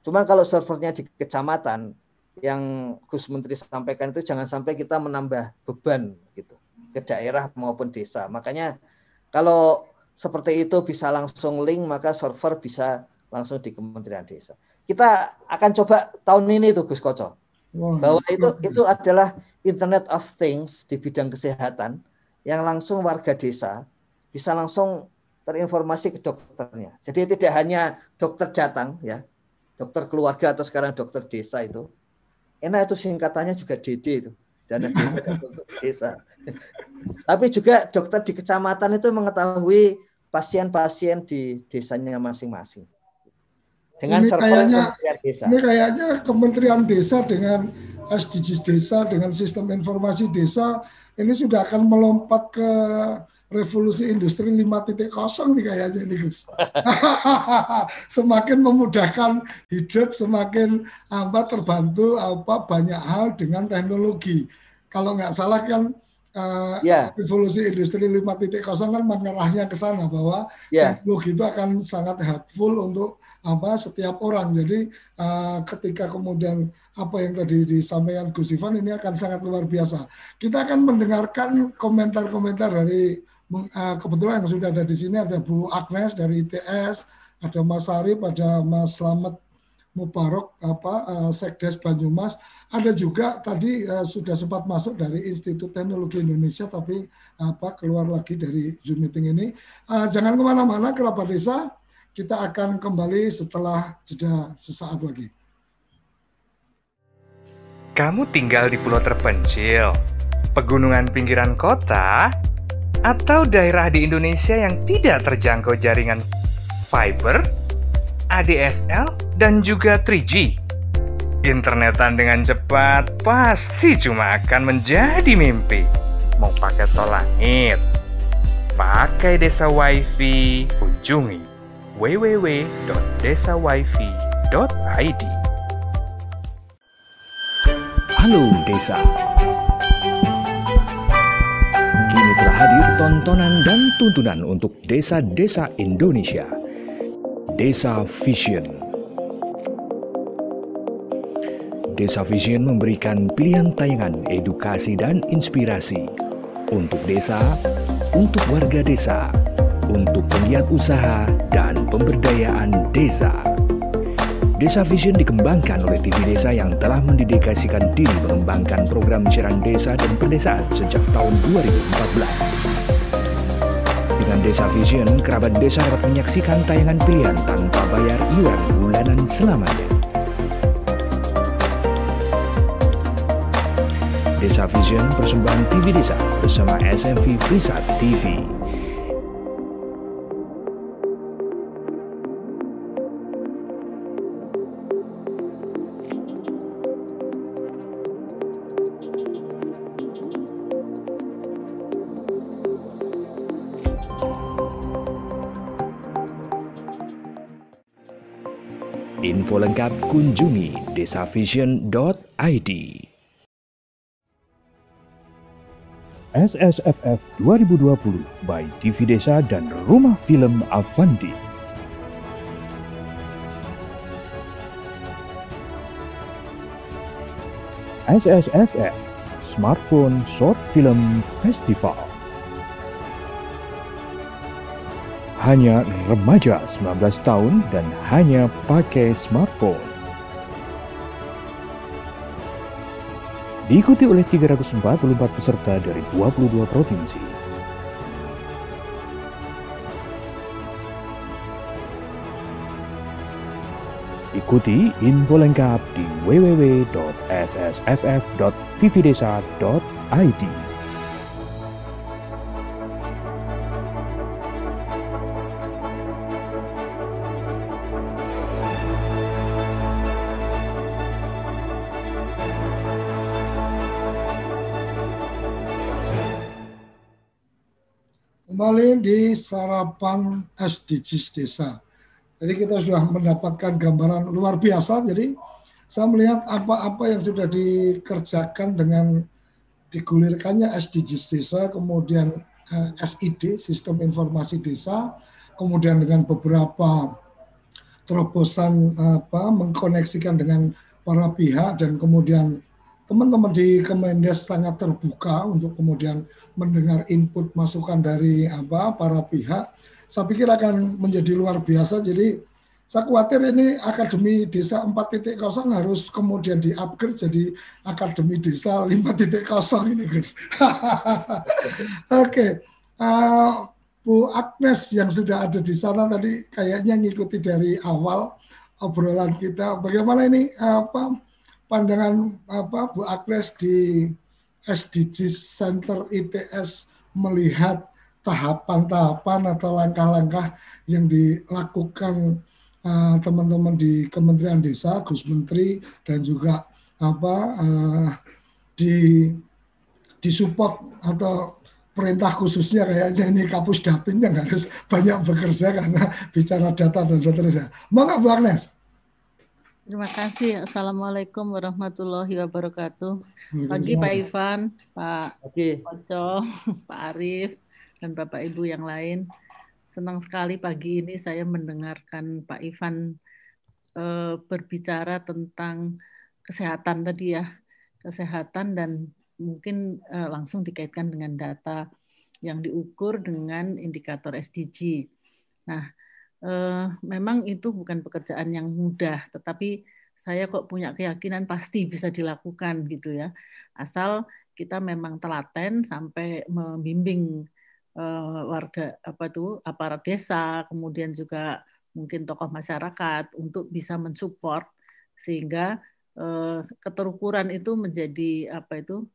Cuma kalau servernya di kecamatan yang Gus Menteri sampaikan itu jangan sampai kita menambah beban gitu ke daerah maupun desa. Makanya kalau seperti itu bisa langsung link maka server bisa langsung di Kementerian Desa. Kita akan coba tahun ini tuh Gus Koco bahwa itu itu adalah Internet of Things di bidang kesehatan yang langsung warga desa bisa langsung terinformasi ke dokternya. Jadi tidak hanya dokter datang ya, dokter keluarga atau sekarang dokter desa itu. Enak itu singkatannya juga DD itu. Dana desa dan <laughs> dokter desa. Tapi juga dokter di kecamatan itu mengetahui pasien-pasien di desanya masing-masing dengan ini kayaknya, desa. Ini kayaknya Kementerian Desa dengan SDGs desa dengan sistem informasi desa ini sudah akan melompat ke revolusi industri 5.0 nih kayaknya ini Gus. <laughs> semakin memudahkan hidup, semakin apa terbantu apa banyak hal dengan teknologi. Kalau nggak salah kan uh, yeah. revolusi industri 5.0 kan mengarahnya ke sana bahwa yeah. teknologi itu akan sangat helpful untuk apa setiap orang. Jadi uh, ketika kemudian apa yang tadi disampaikan Gus Ivan ini akan sangat luar biasa. Kita akan mendengarkan komentar-komentar dari uh, kebetulan yang sudah ada di sini ada Bu Agnes dari ITS, ada Mas Arif, ada Mas Slamet Mubarok apa uh, Sekdes Banyumas. Ada juga tadi uh, sudah sempat masuk dari Institut Teknologi Indonesia tapi apa keluar lagi dari Zoom meeting ini. Uh, jangan ke mana-mana kerabat desa. Kita akan kembali setelah jeda sesaat lagi. Kamu tinggal di pulau terpencil pegunungan pinggiran kota atau daerah di Indonesia yang tidak terjangkau jaringan fiber ADSL, dan juga 3G. Internetan dengan cepat pasti cuma akan menjadi mimpi. Mau pakai tol langit, pakai desa wifi, kunjungi www.desawifi.id. Halo desa. Kini telah hadir tontonan dan tuntunan untuk desa-desa Indonesia Desa Vision. Desa Vision memberikan pilihan tayangan edukasi dan inspirasi untuk desa, untuk warga desa, untuk penggiat usaha dan pemberdayaan desa. Desa Vision dikembangkan oleh TV Desa yang telah mendedikasikan diri mengembangkan program siaran desa dan pedesaan sejak tahun 2014. Dengan Desa Vision, kerabat desa dapat menyaksikan tayangan pilihan tanpa bayar iuran bulanan selamanya. Desa Vision persembahan TV Desa bersama SMV Prisat TV. Kunjungi desavision.id. SSFF 2020 by TV Desa dan Rumah Film Avandi. SSFF Smartphone Short Film Festival. hanya remaja 19 tahun dan hanya pakai smartphone. Diikuti oleh 344 peserta dari 22 provinsi. Ikuti info lengkap di www.ssff.tvdesa.id. kembali di sarapan SDGs desa. Jadi kita sudah mendapatkan gambaran luar biasa. Jadi saya melihat apa-apa yang sudah dikerjakan dengan digulirkannya SDGs desa, kemudian eh, SID, Sistem Informasi Desa, kemudian dengan beberapa terobosan apa mengkoneksikan dengan para pihak dan kemudian teman-teman di Kemendes sangat terbuka untuk kemudian mendengar input masukan dari apa para pihak. Saya pikir akan menjadi luar biasa. Jadi saya khawatir ini Akademi Desa 4.0 harus kemudian di-upgrade jadi Akademi Desa 5.0 ini, guys. <laughs> Oke. Okay. Uh, eh, Bu Agnes yang sudah ada di sana tadi kayaknya ngikuti dari awal obrolan kita. Bagaimana ini apa pandangan apa Bu Agnes di SDGs Center ITS melihat tahapan-tahapan atau langkah-langkah yang dilakukan uh, teman-teman di Kementerian Desa, Gus Menteri dan juga apa uh, di disupport atau perintah khususnya kayaknya ini kapus datin yang harus banyak bekerja karena bicara data dan seterusnya. Nggak Bu Agnes? Terima kasih. Assalamualaikum warahmatullahi wabarakatuh. Pagi Pak Ivan, Pak Pagi. Oco, <laughs> Pak Arif, dan Bapak Ibu yang lain. Senang sekali pagi ini saya mendengarkan Pak Ivan eh, berbicara tentang kesehatan tadi ya, kesehatan dan mungkin eh, langsung dikaitkan dengan data yang diukur dengan indikator SDG. Nah, eh, memang itu bukan pekerjaan yang mudah, tetapi saya kok punya keyakinan pasti bisa dilakukan gitu ya, asal kita memang telaten sampai membimbing eh, warga apa tuh aparat desa, kemudian juga mungkin tokoh masyarakat untuk bisa mensupport sehingga eh, keterukuran itu menjadi apa itu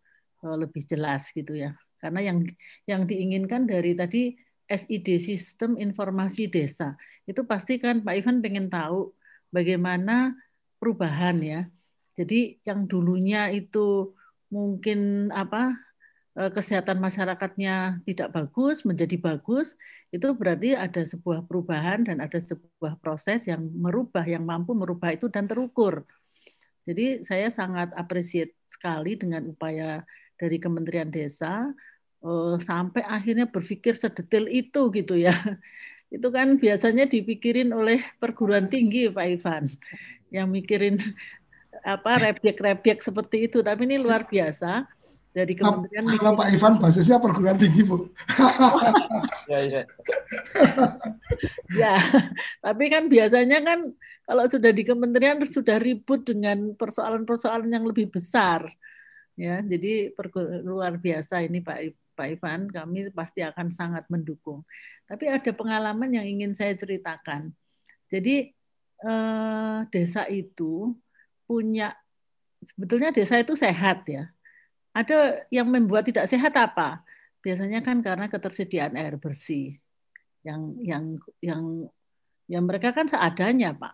Eh, lebih jelas gitu ya. Karena yang yang diinginkan dari tadi SID Sistem Informasi Desa itu pasti kan Pak Ivan pengen tahu bagaimana perubahan ya. Jadi yang dulunya itu mungkin apa eh, kesehatan masyarakatnya tidak bagus menjadi bagus itu berarti ada sebuah perubahan dan ada sebuah proses yang merubah yang mampu merubah itu dan terukur. Jadi saya sangat appreciate sekali dengan upaya dari Kementerian Desa sampai akhirnya berpikir sedetail itu gitu ya. <laughs> Itu kan biasanya dipikirin oleh perguruan tinggi Pak Ivan yang mikirin <laughs> apa rebyek-rebyek seperti itu. Tapi ini luar biasa dari Kementerian Kalau Pak Ivan basisnya perguruan tinggi, Bu. <laughs> ya, ya. ya, tapi kan biasanya kan kalau sudah di kementerian sudah ribut dengan persoalan-persoalan yang lebih besar ya jadi luar biasa ini Pak Pak Ivan kami pasti akan sangat mendukung. Tapi ada pengalaman yang ingin saya ceritakan. Jadi eh, desa itu punya sebetulnya desa itu sehat ya. Ada yang membuat tidak sehat apa? Biasanya kan karena ketersediaan air bersih yang yang yang yang mereka kan seadanya Pak.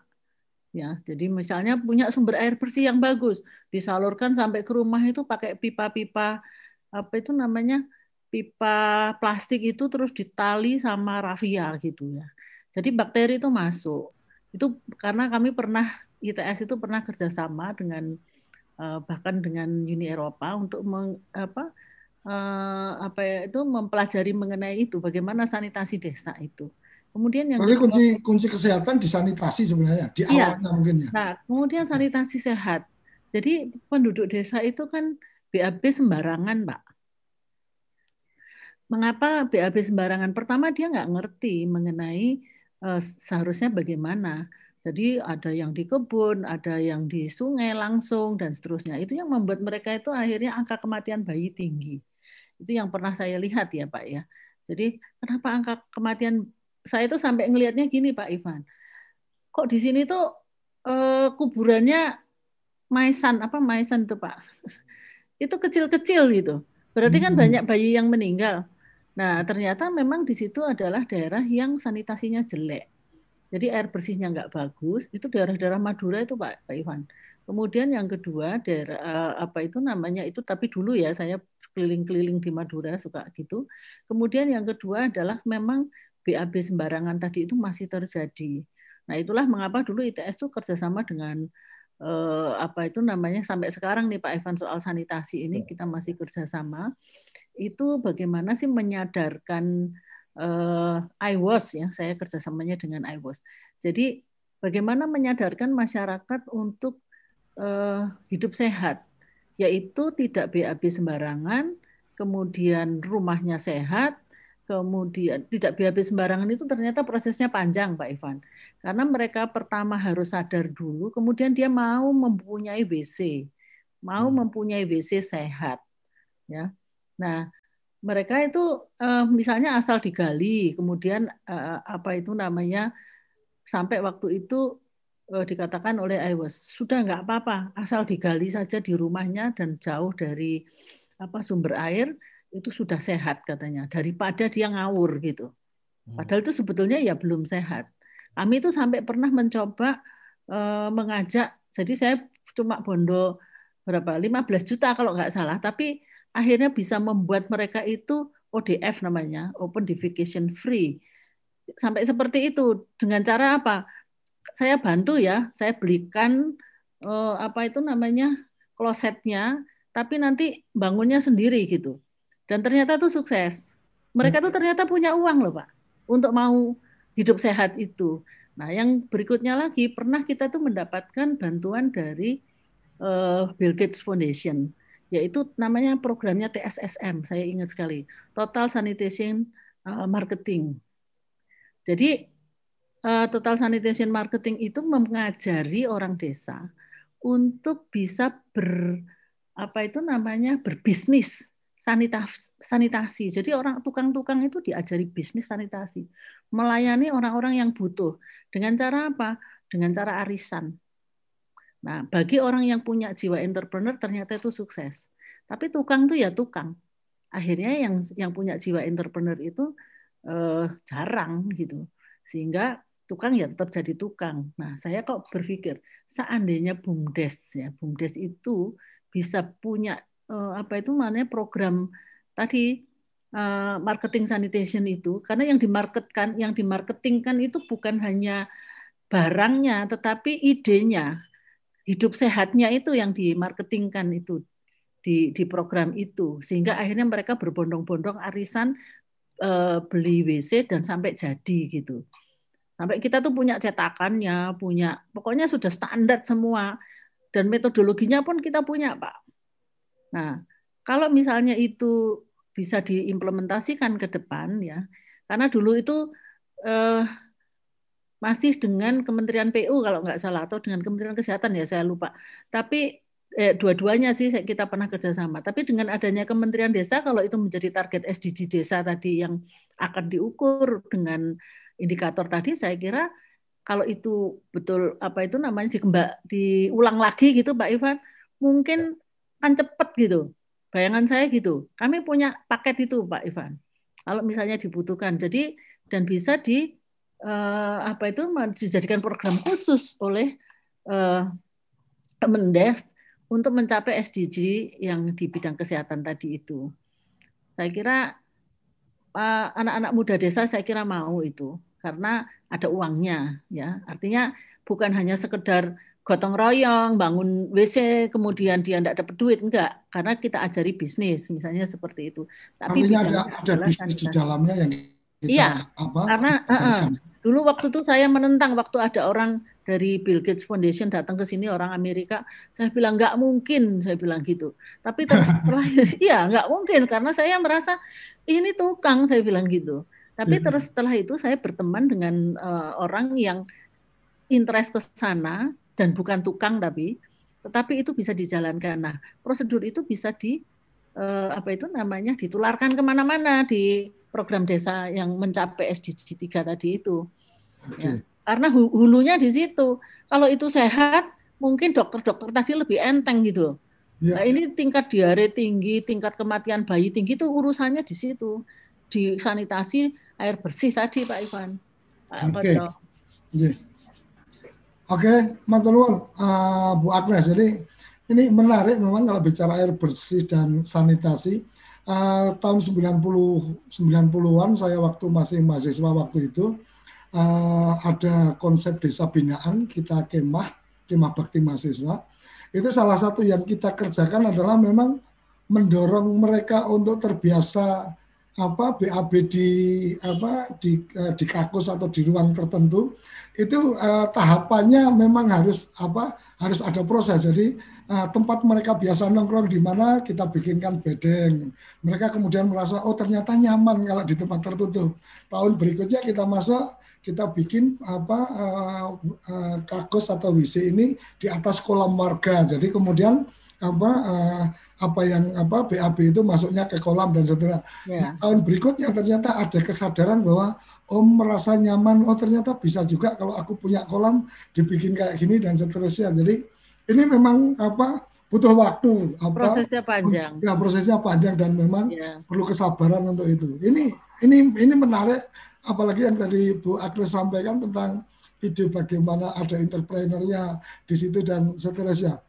Ya, jadi misalnya punya sumber air bersih yang bagus, disalurkan sampai ke rumah itu pakai pipa-pipa apa itu namanya pipa plastik itu terus ditali sama rafia gitu ya. Jadi bakteri itu masuk. Itu karena kami pernah ITS itu pernah kerjasama dengan eh, bahkan dengan Uni Eropa untuk meng, apa eh, apa ya itu mempelajari mengenai itu bagaimana sanitasi desa itu. Kemudian yang Berarti kunci kunci kesehatan di sanitasi sebenarnya di iya. awalnya mungkin ya. Nah, kemudian sanitasi sehat. Jadi penduduk desa itu kan BAB sembarangan, Pak. Mengapa BAB sembarangan? Pertama dia nggak ngerti mengenai uh, seharusnya bagaimana. Jadi ada yang di kebun, ada yang di sungai langsung dan seterusnya. Itu yang membuat mereka itu akhirnya angka kematian bayi tinggi. Itu yang pernah saya lihat ya, Pak ya. Jadi kenapa angka kematian saya itu sampai ngelihatnya gini Pak Ivan. Kok di sini tuh eh, kuburannya maisan apa maisan itu Pak? <laughs> itu kecil-kecil gitu. Berarti kan hmm. banyak bayi yang meninggal. Nah, ternyata memang di situ adalah daerah yang sanitasinya jelek. Jadi air bersihnya nggak bagus. Itu daerah-daerah Madura itu Pak, Pak Ivan. Kemudian yang kedua daerah eh, apa itu namanya itu tapi dulu ya saya keliling-keliling di Madura suka gitu. Kemudian yang kedua adalah memang BAB sembarangan tadi itu masih terjadi. Nah itulah mengapa dulu ITS itu kerjasama dengan eh, apa itu namanya sampai sekarang nih Pak Evan soal sanitasi ini ya. kita masih kerjasama. Itu bagaimana sih menyadarkan eh, IWOS ya saya kerjasamanya dengan IWOS. Jadi bagaimana menyadarkan masyarakat untuk eh, hidup sehat, yaitu tidak BAB sembarangan, kemudian rumahnya sehat, kemudian tidak BAB sembarangan itu ternyata prosesnya panjang Pak Ivan. Karena mereka pertama harus sadar dulu, kemudian dia mau mempunyai WC, mau hmm. mempunyai WC sehat. Ya. Nah, mereka itu eh, misalnya asal digali, kemudian eh, apa itu namanya sampai waktu itu eh, dikatakan oleh IWAS sudah nggak apa-apa, asal digali saja di rumahnya dan jauh dari apa sumber air, itu sudah sehat katanya daripada dia ngawur gitu. Hmm. Padahal itu sebetulnya ya belum sehat. Kami itu sampai pernah mencoba eh, mengajak, jadi saya cuma bondo berapa 15 juta kalau nggak salah, tapi akhirnya bisa membuat mereka itu ODF namanya, Open Defecation Free. Sampai seperti itu dengan cara apa? Saya bantu ya, saya belikan uh, apa itu namanya klosetnya, tapi nanti bangunnya sendiri gitu. Dan ternyata itu sukses. Mereka tuh ternyata punya uang loh Pak, untuk mau hidup sehat itu. Nah, yang berikutnya lagi pernah kita tuh mendapatkan bantuan dari uh, Bill Gates Foundation yaitu namanya programnya TSSM, saya ingat sekali, Total Sanitation uh, Marketing. Jadi uh, Total Sanitation Marketing itu mengajari orang desa untuk bisa ber apa itu namanya berbisnis sanitasi, sanitasi. Jadi orang tukang-tukang itu diajari bisnis sanitasi, melayani orang-orang yang butuh dengan cara apa? Dengan cara arisan. Nah, bagi orang yang punya jiwa entrepreneur ternyata itu sukses. Tapi tukang tuh ya tukang. Akhirnya yang yang punya jiwa entrepreneur itu eh, jarang gitu. Sehingga tukang ya tetap jadi tukang. Nah, saya kok berpikir seandainya BUMDes ya, BUMDes itu bisa punya eh, apa itu namanya program tadi eh, marketing sanitation itu. Karena yang dimarketkan yang dimarketingkan itu bukan hanya barangnya tetapi idenya. Hidup sehatnya itu yang dimarketingkan itu di di program itu. Sehingga akhirnya mereka berbondong-bondong arisan e, beli WC dan sampai jadi gitu. Sampai kita tuh punya cetakannya punya pokoknya sudah standar semua. Dan metodologinya pun kita punya pak nah kalau misalnya itu bisa diimplementasikan ke depan ya karena dulu itu eh, masih dengan Kementerian PU kalau nggak salah atau dengan Kementerian Kesehatan ya saya lupa. Tapi eh, dua-duanya sih kita pernah kerjasama. Tapi dengan adanya Kementerian Desa kalau itu menjadi target SDG desa tadi yang akan diukur dengan indikator tadi, saya kira kalau itu betul apa itu namanya dikembang diulang lagi gitu Pak Ivan, mungkin kan cepet gitu. Bayangan saya gitu. Kami punya paket itu Pak Ivan. Kalau misalnya dibutuhkan. Jadi dan bisa di uh, apa itu dijadikan program khusus oleh uh, Kemendes untuk mencapai SDG yang di bidang kesehatan tadi itu. Saya kira anak anak-anak muda desa saya kira mau itu karena ada uangnya ya. Artinya bukan hanya sekedar gotong royong, bangun WC, kemudian dia tidak dapat duit, enggak. Karena kita ajari bisnis, misalnya seperti itu. Tapi Artinya ada, ada bisnis di dalamnya yang kita iya, apa, karena uh, Dulu waktu itu saya menentang waktu ada orang dari Bill Gates Foundation datang ke sini orang Amerika, saya bilang nggak mungkin, saya bilang gitu. Tapi terus <laughs> setelah iya nggak mungkin karena saya merasa ini tukang, saya bilang gitu. Tapi iya. terus setelah itu saya berteman dengan uh, orang yang interest ke sana dan bukan tukang tapi tetapi itu bisa dijalankan. Nah, prosedur itu bisa di uh, apa itu namanya ditularkan ke mana-mana di program desa yang mencapai SDG 3 tadi itu. Okay. Ya. Karena hulunya di situ. Kalau itu sehat, mungkin dokter-dokter tadi lebih enteng gitu. Ya. Nah, ini tingkat diare tinggi, tingkat kematian bayi tinggi itu urusannya di situ. Di sanitasi air bersih tadi Pak Ivan. Oke. Okay. Oke, okay, uh, Bu Agnes. Jadi ini menarik memang kalau bicara air bersih dan sanitasi uh, tahun 90 90-an saya waktu masih mahasiswa waktu itu uh, ada konsep desa binaan kita kemah kemah bakti mahasiswa itu salah satu yang kita kerjakan adalah memang mendorong mereka untuk terbiasa apa BAB di apa di uh, di kakus atau di ruang tertentu itu uh, tahapannya memang harus apa harus ada proses. Jadi uh, tempat mereka biasa nongkrong di mana kita bikinkan bedeng. Mereka kemudian merasa oh ternyata nyaman kalau di tempat tertutup tahun berikutnya kita masuk kita bikin apa uh, uh, kakus atau WC ini di atas kolam warga. Jadi kemudian apa uh, apa yang apa BAB itu masuknya ke kolam dan seterusnya. Yeah. Nah, tahun berikutnya ternyata ada kesadaran bahwa Om merasa nyaman, oh ternyata bisa juga kalau aku punya kolam dibikin kayak gini dan seterusnya. Jadi ini memang apa butuh waktu apa prosesnya panjang. Ya prosesnya panjang dan memang yeah. perlu kesabaran untuk itu. Ini ini ini menarik apalagi yang tadi Bu Agnes sampaikan tentang ide bagaimana ada entrepreneurnya di situ dan seterusnya.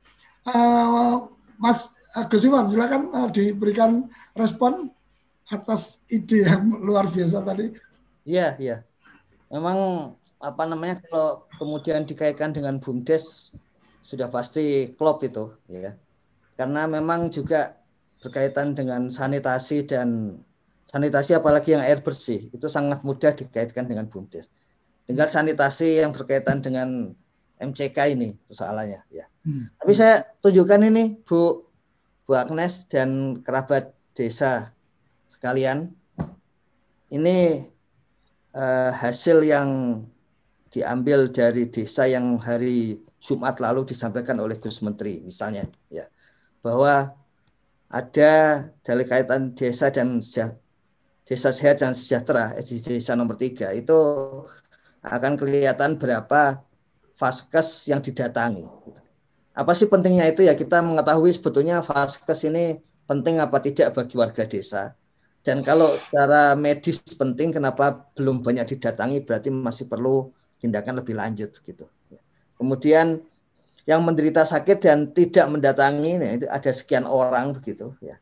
Uh, Mas Gus Iwan, silakan uh, diberikan respon atas ide yang luar biasa tadi. Iya, iya. Memang apa namanya kalau kemudian dikaitkan dengan BUMDes sudah pasti klop itu ya. Karena memang juga berkaitan dengan sanitasi dan sanitasi apalagi yang air bersih itu sangat mudah dikaitkan dengan BUMDes. Tinggal sanitasi yang berkaitan dengan MCK ini persoalannya ya. Hmm. Tapi saya tunjukkan ini Bu Bu Agnes dan kerabat desa sekalian. Ini uh, hasil yang diambil dari desa yang hari Jumat lalu disampaikan oleh Gus Menteri misalnya ya bahwa ada dari kaitan desa dan desa sehat dan sejahtera desa nomor tiga itu akan kelihatan berapa vaskes yang didatangi. Apa sih pentingnya itu ya kita mengetahui sebetulnya vaskes ini penting apa tidak bagi warga desa. Dan kalau secara medis penting kenapa belum banyak didatangi berarti masih perlu tindakan lebih lanjut gitu. Kemudian yang menderita sakit dan tidak mendatangi ini ada sekian orang begitu ya.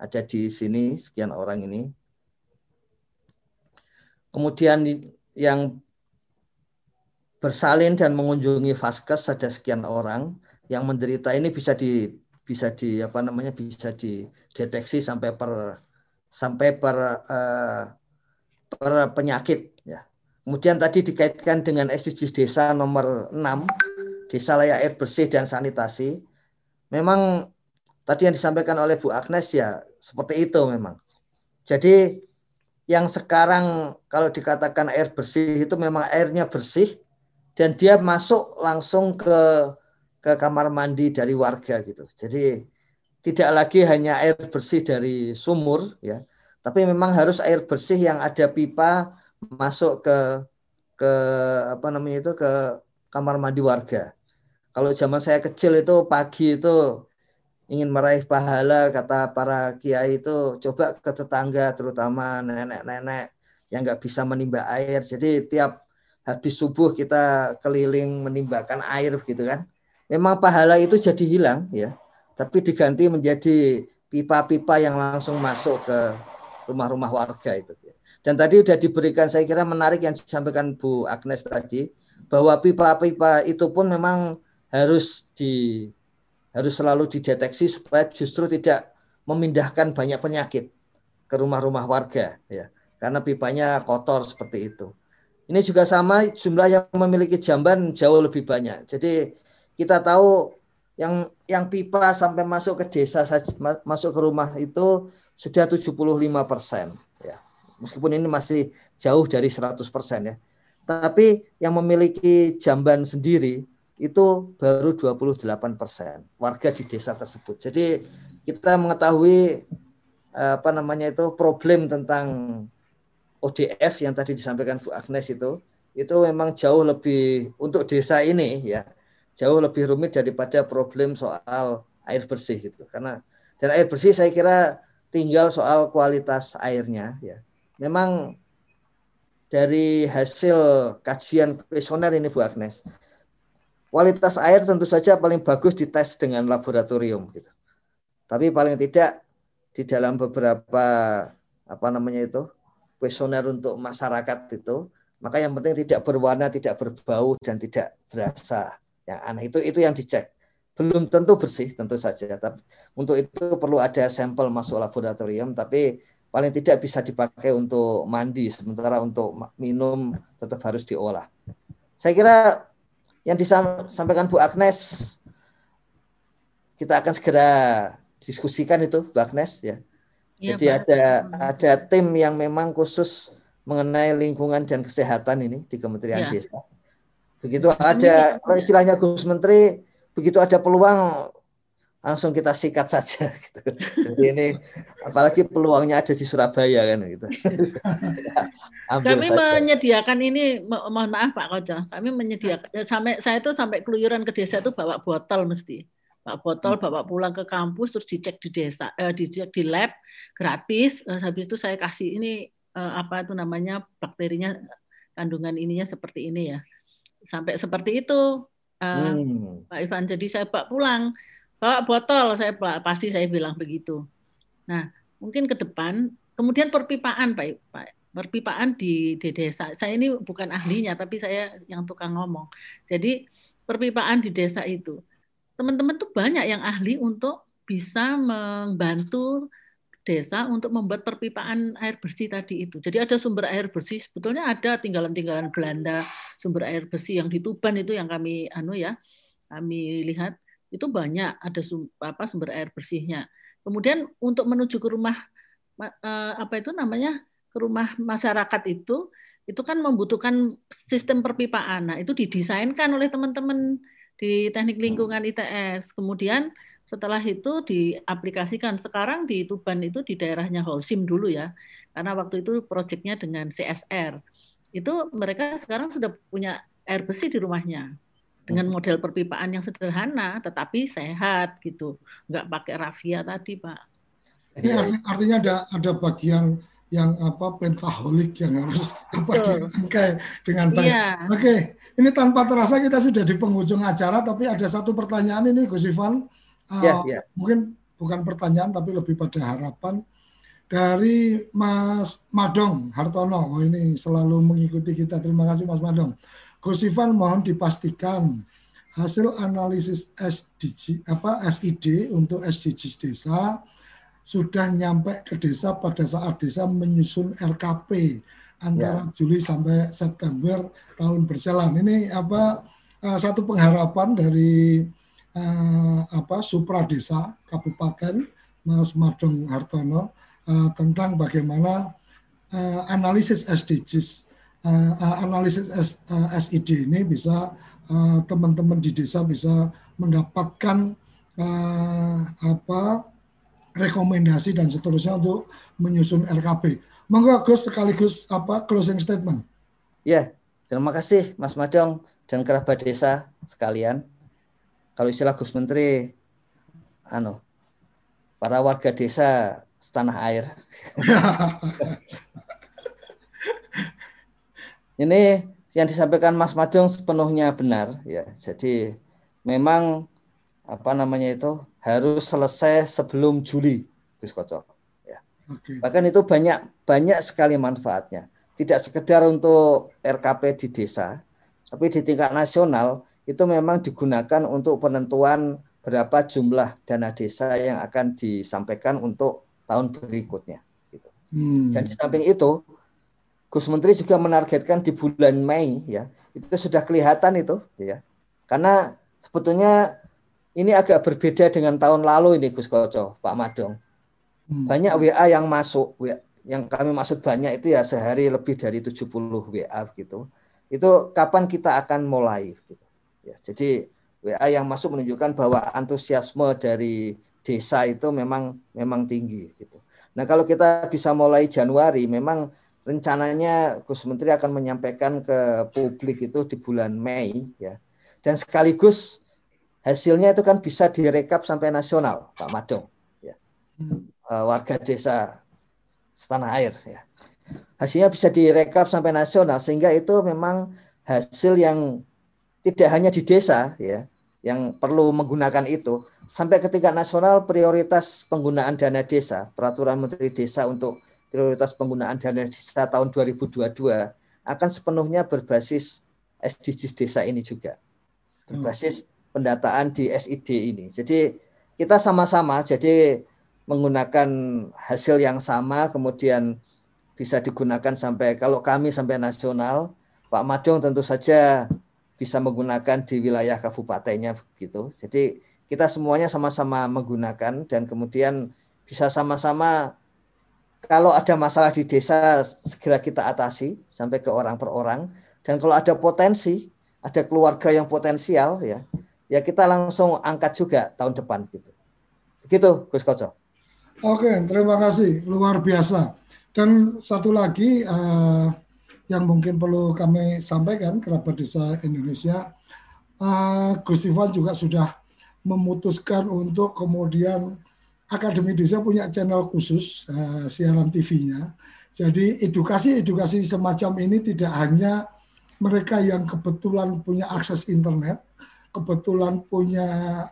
Ada di sini sekian orang ini. Kemudian yang bersalin dan mengunjungi vaskes ada sekian orang yang menderita ini bisa di bisa di apa namanya bisa dideteksi sampai per sampai per uh, per penyakit ya. Kemudian tadi dikaitkan dengan SDGs desa nomor 6, desa layak air bersih dan sanitasi. Memang tadi yang disampaikan oleh Bu Agnes ya seperti itu memang. Jadi yang sekarang kalau dikatakan air bersih itu memang airnya bersih dan dia masuk langsung ke ke kamar mandi dari warga gitu. Jadi tidak lagi hanya air bersih dari sumur ya, tapi memang harus air bersih yang ada pipa masuk ke ke apa namanya itu ke kamar mandi warga. Kalau zaman saya kecil itu pagi itu ingin meraih pahala kata para kiai itu coba ke tetangga terutama nenek-nenek yang nggak bisa menimba air. Jadi tiap habis subuh kita keliling menimbakan air gitu kan memang pahala itu jadi hilang ya, tapi diganti menjadi pipa-pipa yang langsung masuk ke rumah-rumah warga itu. Dan tadi sudah diberikan saya kira menarik yang disampaikan Bu Agnes tadi bahwa pipa-pipa itu pun memang harus di harus selalu dideteksi supaya justru tidak memindahkan banyak penyakit ke rumah-rumah warga ya karena pipanya kotor seperti itu. Ini juga sama jumlah yang memiliki jamban jauh lebih banyak. Jadi kita tahu yang yang pipa sampai masuk ke desa masuk ke rumah itu sudah 75 persen ya. Meskipun ini masih jauh dari 100 persen ya. Tapi yang memiliki jamban sendiri itu baru 28 persen warga di desa tersebut. Jadi kita mengetahui apa namanya itu problem tentang ODF yang tadi disampaikan Bu Agnes itu itu memang jauh lebih untuk desa ini ya jauh lebih rumit daripada problem soal air bersih gitu. Karena dan air bersih saya kira tinggal soal kualitas airnya ya. Memang dari hasil kajian kuesioner ini Bu Agnes kualitas air tentu saja paling bagus dites dengan laboratorium gitu. Tapi paling tidak di dalam beberapa apa namanya itu kuesioner untuk masyarakat itu maka yang penting tidak berwarna tidak berbau dan tidak berasa yang aneh. Itu itu yang dicek. Belum tentu bersih tentu saja. Tapi untuk itu perlu ada sampel masuk laboratorium tapi paling tidak bisa dipakai untuk mandi sementara untuk minum tetap harus diolah. Saya kira yang disampaikan Bu Agnes kita akan segera diskusikan itu Bu Agnes ya, ya jadi Pak. ada ada tim yang memang khusus mengenai lingkungan dan kesehatan ini di Kementerian ya. Desa Begitu ada kalau istilahnya Gus Menteri, begitu ada peluang langsung kita sikat saja <laughs> gitu. Jadi ini apalagi peluangnya ada di Surabaya kan gitu. <laughs> kami saja. menyediakan ini mohon maaf Pak Koco, kami menyediakan ya, sampai saya itu sampai keluyuran ke desa itu bawa botol mesti. Bawa botol hmm. bawa pulang ke kampus terus dicek di desa eh, dicek di lab gratis. Eh, habis itu saya kasih ini eh, apa itu namanya bakterinya kandungan ininya seperti ini ya sampai seperti itu uh, hmm. Pak Ivan. Jadi saya bawa pulang, bawa botol, saya pasti saya bilang begitu. Nah, mungkin ke depan kemudian perpipaan Pak, Pak perpipaan di, di desa. Saya ini bukan ahlinya, tapi saya yang tukang ngomong. Jadi perpipaan di desa itu, teman-teman tuh banyak yang ahli untuk bisa membantu desa untuk membuat perpipaan air bersih tadi itu. Jadi ada sumber air bersih, sebetulnya ada tinggalan-tinggalan Belanda sumber air bersih yang di Tuban itu yang kami anu ya, kami lihat itu banyak ada sumber, apa sumber air bersihnya. Kemudian untuk menuju ke rumah eh, apa itu namanya ke rumah masyarakat itu itu kan membutuhkan sistem perpipaan. Nah, itu didesainkan oleh teman-teman di Teknik Lingkungan ITS. Kemudian setelah itu diaplikasikan. Sekarang di Tuban itu di daerahnya Holcim dulu ya. Karena waktu itu proyeknya dengan CSR. Itu mereka sekarang sudah punya air bersih di rumahnya dengan model perpipaan yang sederhana tetapi sehat gitu. Nggak pakai rafia tadi, Pak. Ini artinya ada ada bagian yang apa pentaholik yang harus apa dirangkai dengan baik. Iya. Oke, ini tanpa terasa kita sudah di penghujung acara, tapi ada satu pertanyaan ini Gus Ivan, uh, ya, ya. mungkin bukan pertanyaan tapi lebih pada harapan dari Mas Madong Hartono. Oh, ini selalu mengikuti kita. Terima kasih Mas Madong. Gus Ivan mohon dipastikan hasil analisis SDG apa SID untuk SDGs desa sudah nyampe ke desa pada saat desa menyusun RKP antara ya. Juli sampai September tahun berjalan. Ini apa uh, satu pengharapan dari uh, apa Supra Desa Kabupaten Mas Madong Hartono uh, tentang bagaimana uh, analisis SDGs uh, uh, analisis S, uh, SID ini bisa teman-teman uh, di desa bisa mendapatkan uh, apa rekomendasi dan seterusnya untuk menyusun RKP. Monggo Gus sekaligus apa closing statement. Ya, terima kasih Mas Madong dan kerabat desa sekalian. Kalau istilah Gus Menteri, anu, para warga desa setanah air. <laughs> Ini yang disampaikan Mas Madong sepenuhnya benar ya. Jadi memang apa namanya itu harus selesai sebelum Juli, Gus Koco. Ya. Okay. Bahkan itu banyak banyak sekali manfaatnya. Tidak sekedar untuk RKP di desa, tapi di tingkat nasional itu memang digunakan untuk penentuan berapa jumlah dana desa yang akan disampaikan untuk tahun berikutnya. Gitu. Hmm. Dan di samping itu, Gus Menteri juga menargetkan di bulan Mei ya itu sudah kelihatan itu ya karena sebetulnya ini agak berbeda dengan tahun lalu ini Gus Koco, Pak Madong. Hmm. Banyak WA yang masuk, WA, yang kami maksud banyak itu ya sehari lebih dari 70 WA gitu. Itu kapan kita akan mulai gitu. Ya, jadi WA yang masuk menunjukkan bahwa antusiasme dari desa itu memang memang tinggi gitu. Nah, kalau kita bisa mulai Januari memang rencananya Gus Menteri akan menyampaikan ke publik itu di bulan Mei ya. Dan sekaligus hasilnya itu kan bisa direkap sampai nasional, Pak Madong. Ya. Uh, warga desa setanah air. Ya. Hasilnya bisa direkap sampai nasional sehingga itu memang hasil yang tidak hanya di desa ya yang perlu menggunakan itu sampai ketika nasional prioritas penggunaan dana desa peraturan menteri desa untuk prioritas penggunaan dana desa tahun 2022 akan sepenuhnya berbasis SDGs desa ini juga berbasis pendataan di SID ini. Jadi kita sama-sama jadi menggunakan hasil yang sama kemudian bisa digunakan sampai kalau kami sampai nasional, Pak Madong tentu saja bisa menggunakan di wilayah kabupatennya begitu. Jadi kita semuanya sama-sama menggunakan dan kemudian bisa sama-sama kalau ada masalah di desa segera kita atasi sampai ke orang per orang dan kalau ada potensi, ada keluarga yang potensial ya, ya kita langsung angkat juga tahun depan gitu. Begitu Gus Koco. Oke, terima kasih. Luar biasa. Dan satu lagi uh, yang mungkin perlu kami sampaikan kerabat desa Indonesia, uh, Gus Ivan juga sudah memutuskan untuk kemudian Akademi Desa punya channel khusus uh, siaran TV-nya. Jadi edukasi-edukasi semacam ini tidak hanya mereka yang kebetulan punya akses internet, kebetulan punya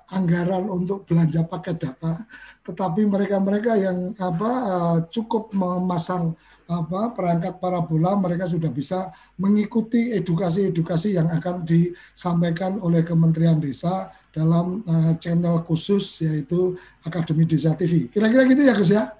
anggaran untuk belanja paket data, tetapi mereka-mereka yang apa uh, cukup memasang apa perangkat parabola mereka sudah bisa mengikuti edukasi-edukasi yang akan disampaikan oleh Kementerian Desa dalam uh, channel khusus yaitu Akademi Desa TV. Kira-kira gitu ya Gus ya?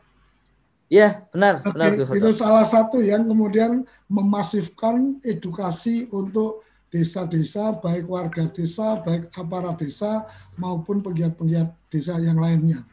Iya, benar, Oke, benar. Itu salah satu yang kemudian memasifkan edukasi untuk desa-desa, baik warga desa, baik aparat desa maupun penggiat-penggiat desa yang lainnya.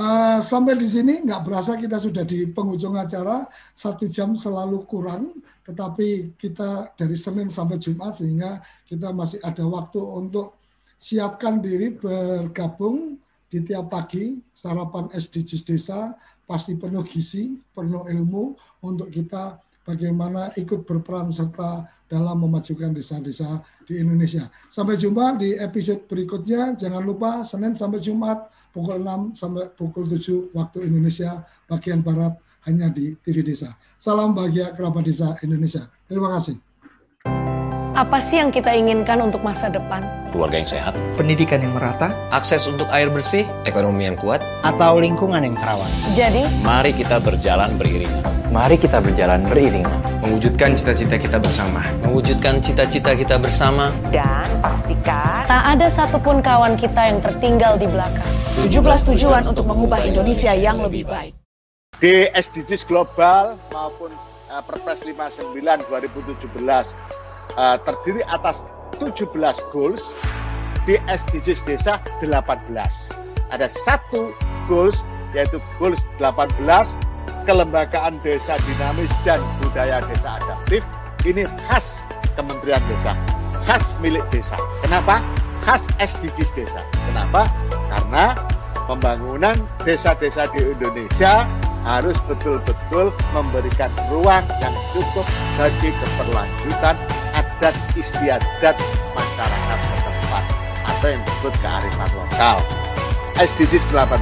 Uh, sampai di sini nggak berasa kita sudah di penghujung acara. Satu jam selalu kurang, tetapi kita dari Senin sampai Jumat sehingga kita masih ada waktu untuk siapkan diri bergabung di tiap pagi sarapan SDGs desa pasti penuh gizi, penuh ilmu untuk kita bagaimana ikut berperan serta dalam memajukan desa-desa di Indonesia. Sampai jumpa di episode berikutnya. Jangan lupa Senin sampai Jumat pukul 6 sampai pukul 7 waktu Indonesia bagian Barat hanya di TV Desa. Salam bahagia kerabat desa Indonesia. Terima kasih. Apa sih yang kita inginkan untuk masa depan? Keluarga yang sehat, pendidikan yang merata, akses untuk air bersih, ekonomi yang kuat, atau lingkungan yang terawat. Jadi, mari kita berjalan beriringan. Mari kita berjalan beriringan. Mewujudkan cita-cita kita bersama. Mewujudkan cita-cita kita bersama. Dan pastikan tak ada satupun kawan kita yang tertinggal di belakang. 17 tujuan untuk mengubah Indonesia yang lebih baik. Di SDGs global maupun uh, Perpres 59 2017 uh, terdiri atas 17 goals di SDGs desa 18. Ada satu goals yaitu goals 18 kelembagaan desa dinamis dan budaya desa adaptif. Ini khas Kementerian Desa, khas milik desa. Kenapa? Khas SDGs desa. Kenapa? Karena pembangunan desa-desa di Indonesia harus betul-betul memberikan ruang yang cukup bagi keberlanjutan adat istiadat masyarakat setempat atau yang disebut kearifan lokal. SDGs 18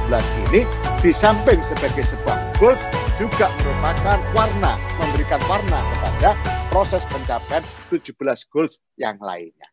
ini di samping sebagai sebuah goals juga merupakan warna, memberikan warna kepada proses pencapaian 17 goals yang lainnya.